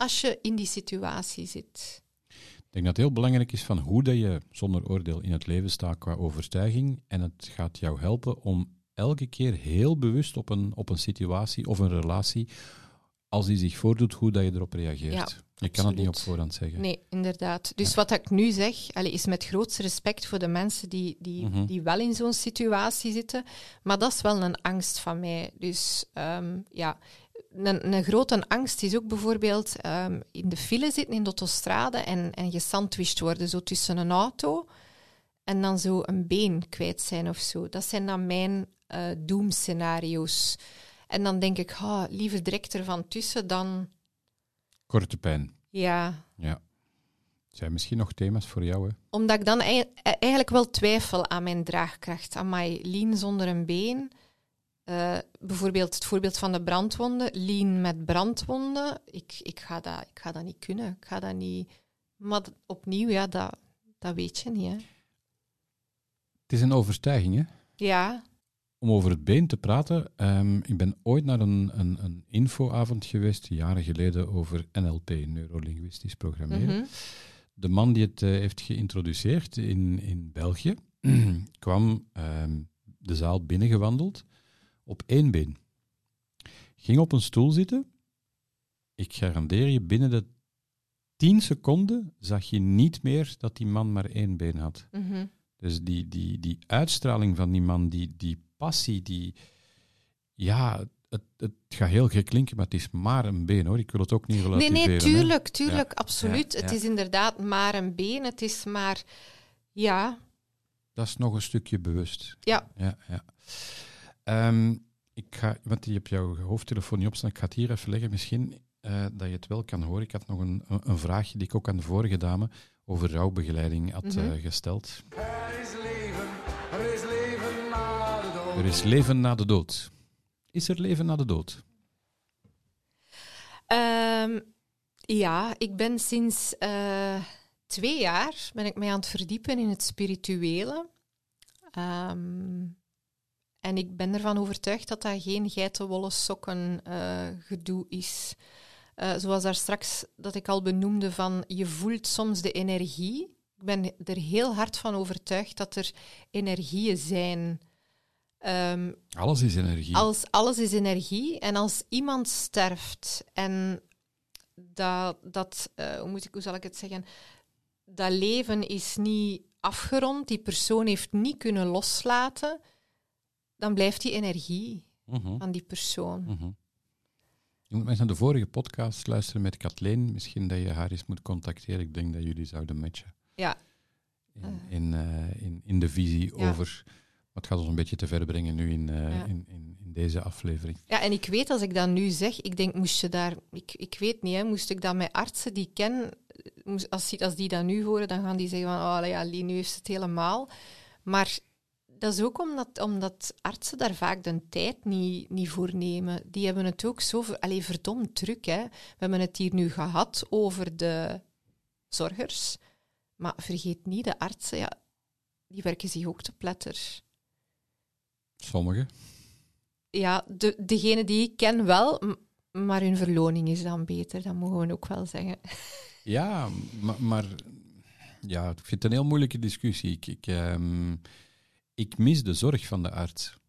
als je in die situatie zit. Ik denk dat het heel belangrijk is van hoe dat je zonder oordeel in het leven staat qua overtuiging. En het gaat jou helpen om elke keer heel bewust op een, op een situatie of een relatie, als die zich voordoet, hoe dat je erop reageert. Ja, je kan het niet op voorhand zeggen. Nee, inderdaad. Dus wat ik nu zeg, is met grootste respect voor de mensen die, die, Mhm. die wel in zo'n situatie zitten. Maar dat is wel een angst van mij. Dus ehm, ja, een, een grote angst is ook bijvoorbeeld ehm, in de file zitten in de autostrade en, en gesandwiched worden zo tussen een auto en dan zo een been kwijt zijn of zo. Dat zijn dan mijn eh doemscenario's. En dan denk ik, ah, liever direct ervan tussen dan... Korte pijn. Ja, Ja. Zijn misschien nog thema's voor jou, hè? Omdat ik dan ei- eigenlijk wel twijfel aan mijn draagkracht. Aan mijn lean zonder een been. Eh, bijvoorbeeld het voorbeeld van de brandwonden. Lean met brandwonden. Ik, ik, ga dat, ik ga dat niet kunnen. Ik ga dat niet... Maar opnieuw, ja, dat, dat weet je niet. Hè. Het is een overtuiging, hè? Ja. Om over het been te praten, ehm, ik ben ooit naar een, een, een infoavond geweest, jaren geleden, over NLP, neurolinguistisch programmeren. mhm. De man die het eh, heeft geïntroduceerd in, in België, kwam ehm, de zaal binnengewandeld op één been. Ging op een stoel zitten. Ik garandeer je, binnen de tien seconden zag je niet meer dat die man maar één been had. mhm. Dus die, die, die uitstraling van die man, die, die passie, die... Ja, het, het gaat heel gek klinken, maar het is maar een been, hoor. Ik wil het ook niet Nee, relativeren. nee, hè. tuurlijk, tuurlijk, Ja, absoluut. ja, Het is inderdaad maar een been. Het is maar... Ja, Dat is nog een stukje bewust. ja. Ja, ja. Ehm, ik ga, want je hebt jouw hoofdtelefoon niet opstaan. Ik ga het hier even leggen. Misschien eh, dat je het wel kan horen. Ik had nog een, een, vraagje die ik ook aan de vorige dame over rouwbegeleiding had Mhm. eh, gesteld. Er is leven, er is leven na de dood. Er is leven na de dood. Is er leven na de dood? Ehm, ja, ik ben sinds eh, twee jaar ben ik mij aan het verdiepen in het spirituele. Ehm, en ik ben ervan overtuigd dat dat geen geitenwolle sokken eh, gedoe is. Eh, zoals daar straks dat ik al benoemde van je voelt soms de energie. Ik ben er heel hard van overtuigd dat er energieën zijn. Ehm, Alles is energie. als alles is energie en als iemand sterft en dat, dat eh, hoe, moet ik, hoe zal ik het zeggen, dat leven is niet afgerond, die persoon heeft niet kunnen loslaten, dan blijft die energie Mhm, van die persoon. mhm. Je moet mensen naar de vorige podcast luisteren met Kathleen. Misschien dat je haar eens moet contacteren. Ik denk dat jullie zouden matchen. Ja, in, in, eh, in, in de visie Ja. over. Het gaat ons een beetje te ver brengen nu in, eh, Ja. in, in, in deze aflevering. Ja, en ik weet als ik dat nu zeg, ik denk, moest je daar, ik, ik weet niet, hè, moest ik dat met artsen die ik ken, als, die, als die dat nu horen, dan gaan die zeggen van, oh ja, Lee, nu heeft het helemaal. Maar dat is ook omdat, omdat artsen daar vaak de tijd niet, niet voor nemen. Die hebben het ook zo, allee, verdomd druk. Hè. We hebben het hier nu gehad over de zorgers. Maar vergeet niet, de artsen, ja, die werken zich ook te pletter. Sommigen. Ja, de, degene die ik ken wel, maar hun verloning is dan beter, dat mogen we ook wel zeggen. Ja, maar, maar ja, ik vind het een heel moeilijke discussie. Ik, ik, ehm, ik mis de zorg van de arts.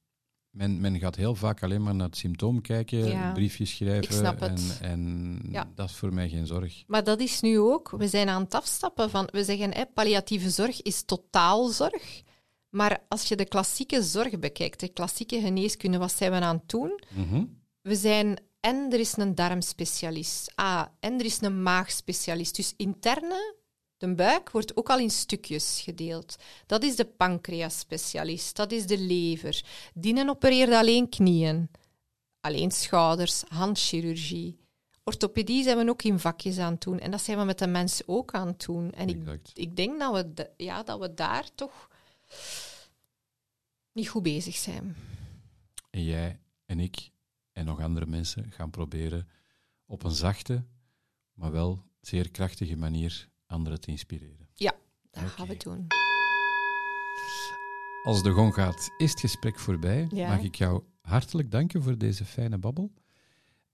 Men, men gaat heel vaak alleen maar naar het symptoom kijken, Ja, briefjes schrijven. ik snap het. En, en Ja. dat is voor mij geen zorg. Maar dat is nu ook, we zijn aan het afstappen van, we zeggen hè, palliatieve zorg is totaalzorg. Maar als je de klassieke zorg bekijkt, de klassieke geneeskunde, wat zijn we aan het doen? Mhm. We zijn, en er is een darmspecialist, ah, en er is een maagspecialist. Dus interne, de buik, wordt ook al in stukjes gedeeld. Dat is de pancreasspecialist, dat is de lever. Dienen opereert alleen knieën, alleen schouders, handchirurgie. Orthopedie zijn we ook in vakjes aan het doen. En dat zijn we met de mensen ook aan het doen. En ik, ik denk dat we, de- ja, dat we daar toch niet goed bezig zijn. En jij en ik en nog andere mensen gaan proberen op een zachte, maar wel zeer krachtige manier anderen te inspireren. Dat gaan we doen. Als de gong gaat, is het gesprek voorbij. Ja. Mag ik jou hartelijk danken voor deze fijne babbel.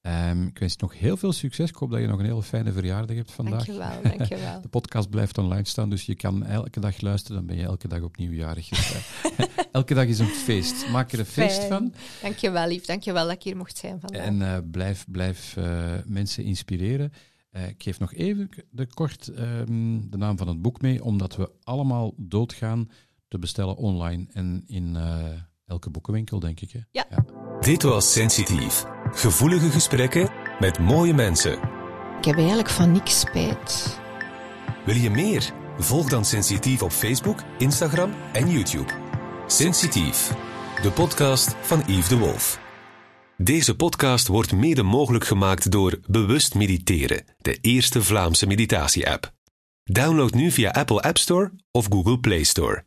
Ehm, ik wens je nog heel veel succes. Ik hoop dat je nog een hele fijne verjaardag hebt vandaag. Dankjewel, dankjewel. De podcast blijft online staan, dus je kan elke dag luisteren. Dan ben je elke dag opnieuw jarig. Dus, eh, elke dag is een feest. Maak er een feest van. Dankjewel, lief. Dankjewel dat ik hier mocht zijn vandaag. En eh, blijf, blijf eh, mensen inspireren. Eh, ik geef nog even de, kort ehm, de naam van het boek mee, omdat we allemaal doodgaan te bestellen online en in eh, elke boekenwinkel, denk ik. Hè? Ja. Dit was Sensitief. Gevoelige gesprekken met mooie mensen. Ik heb eigenlijk van niks spijt. Wil je meer? Volg dan Sensitief op Facebook, Instagram en YouTube. Sensitief, de podcast van Yves de Wolf. Deze podcast wordt mede mogelijk gemaakt door Bewust Mediteren, de eerste Vlaamse meditatie-app. Download nu via Apple App Store of Google Play Store.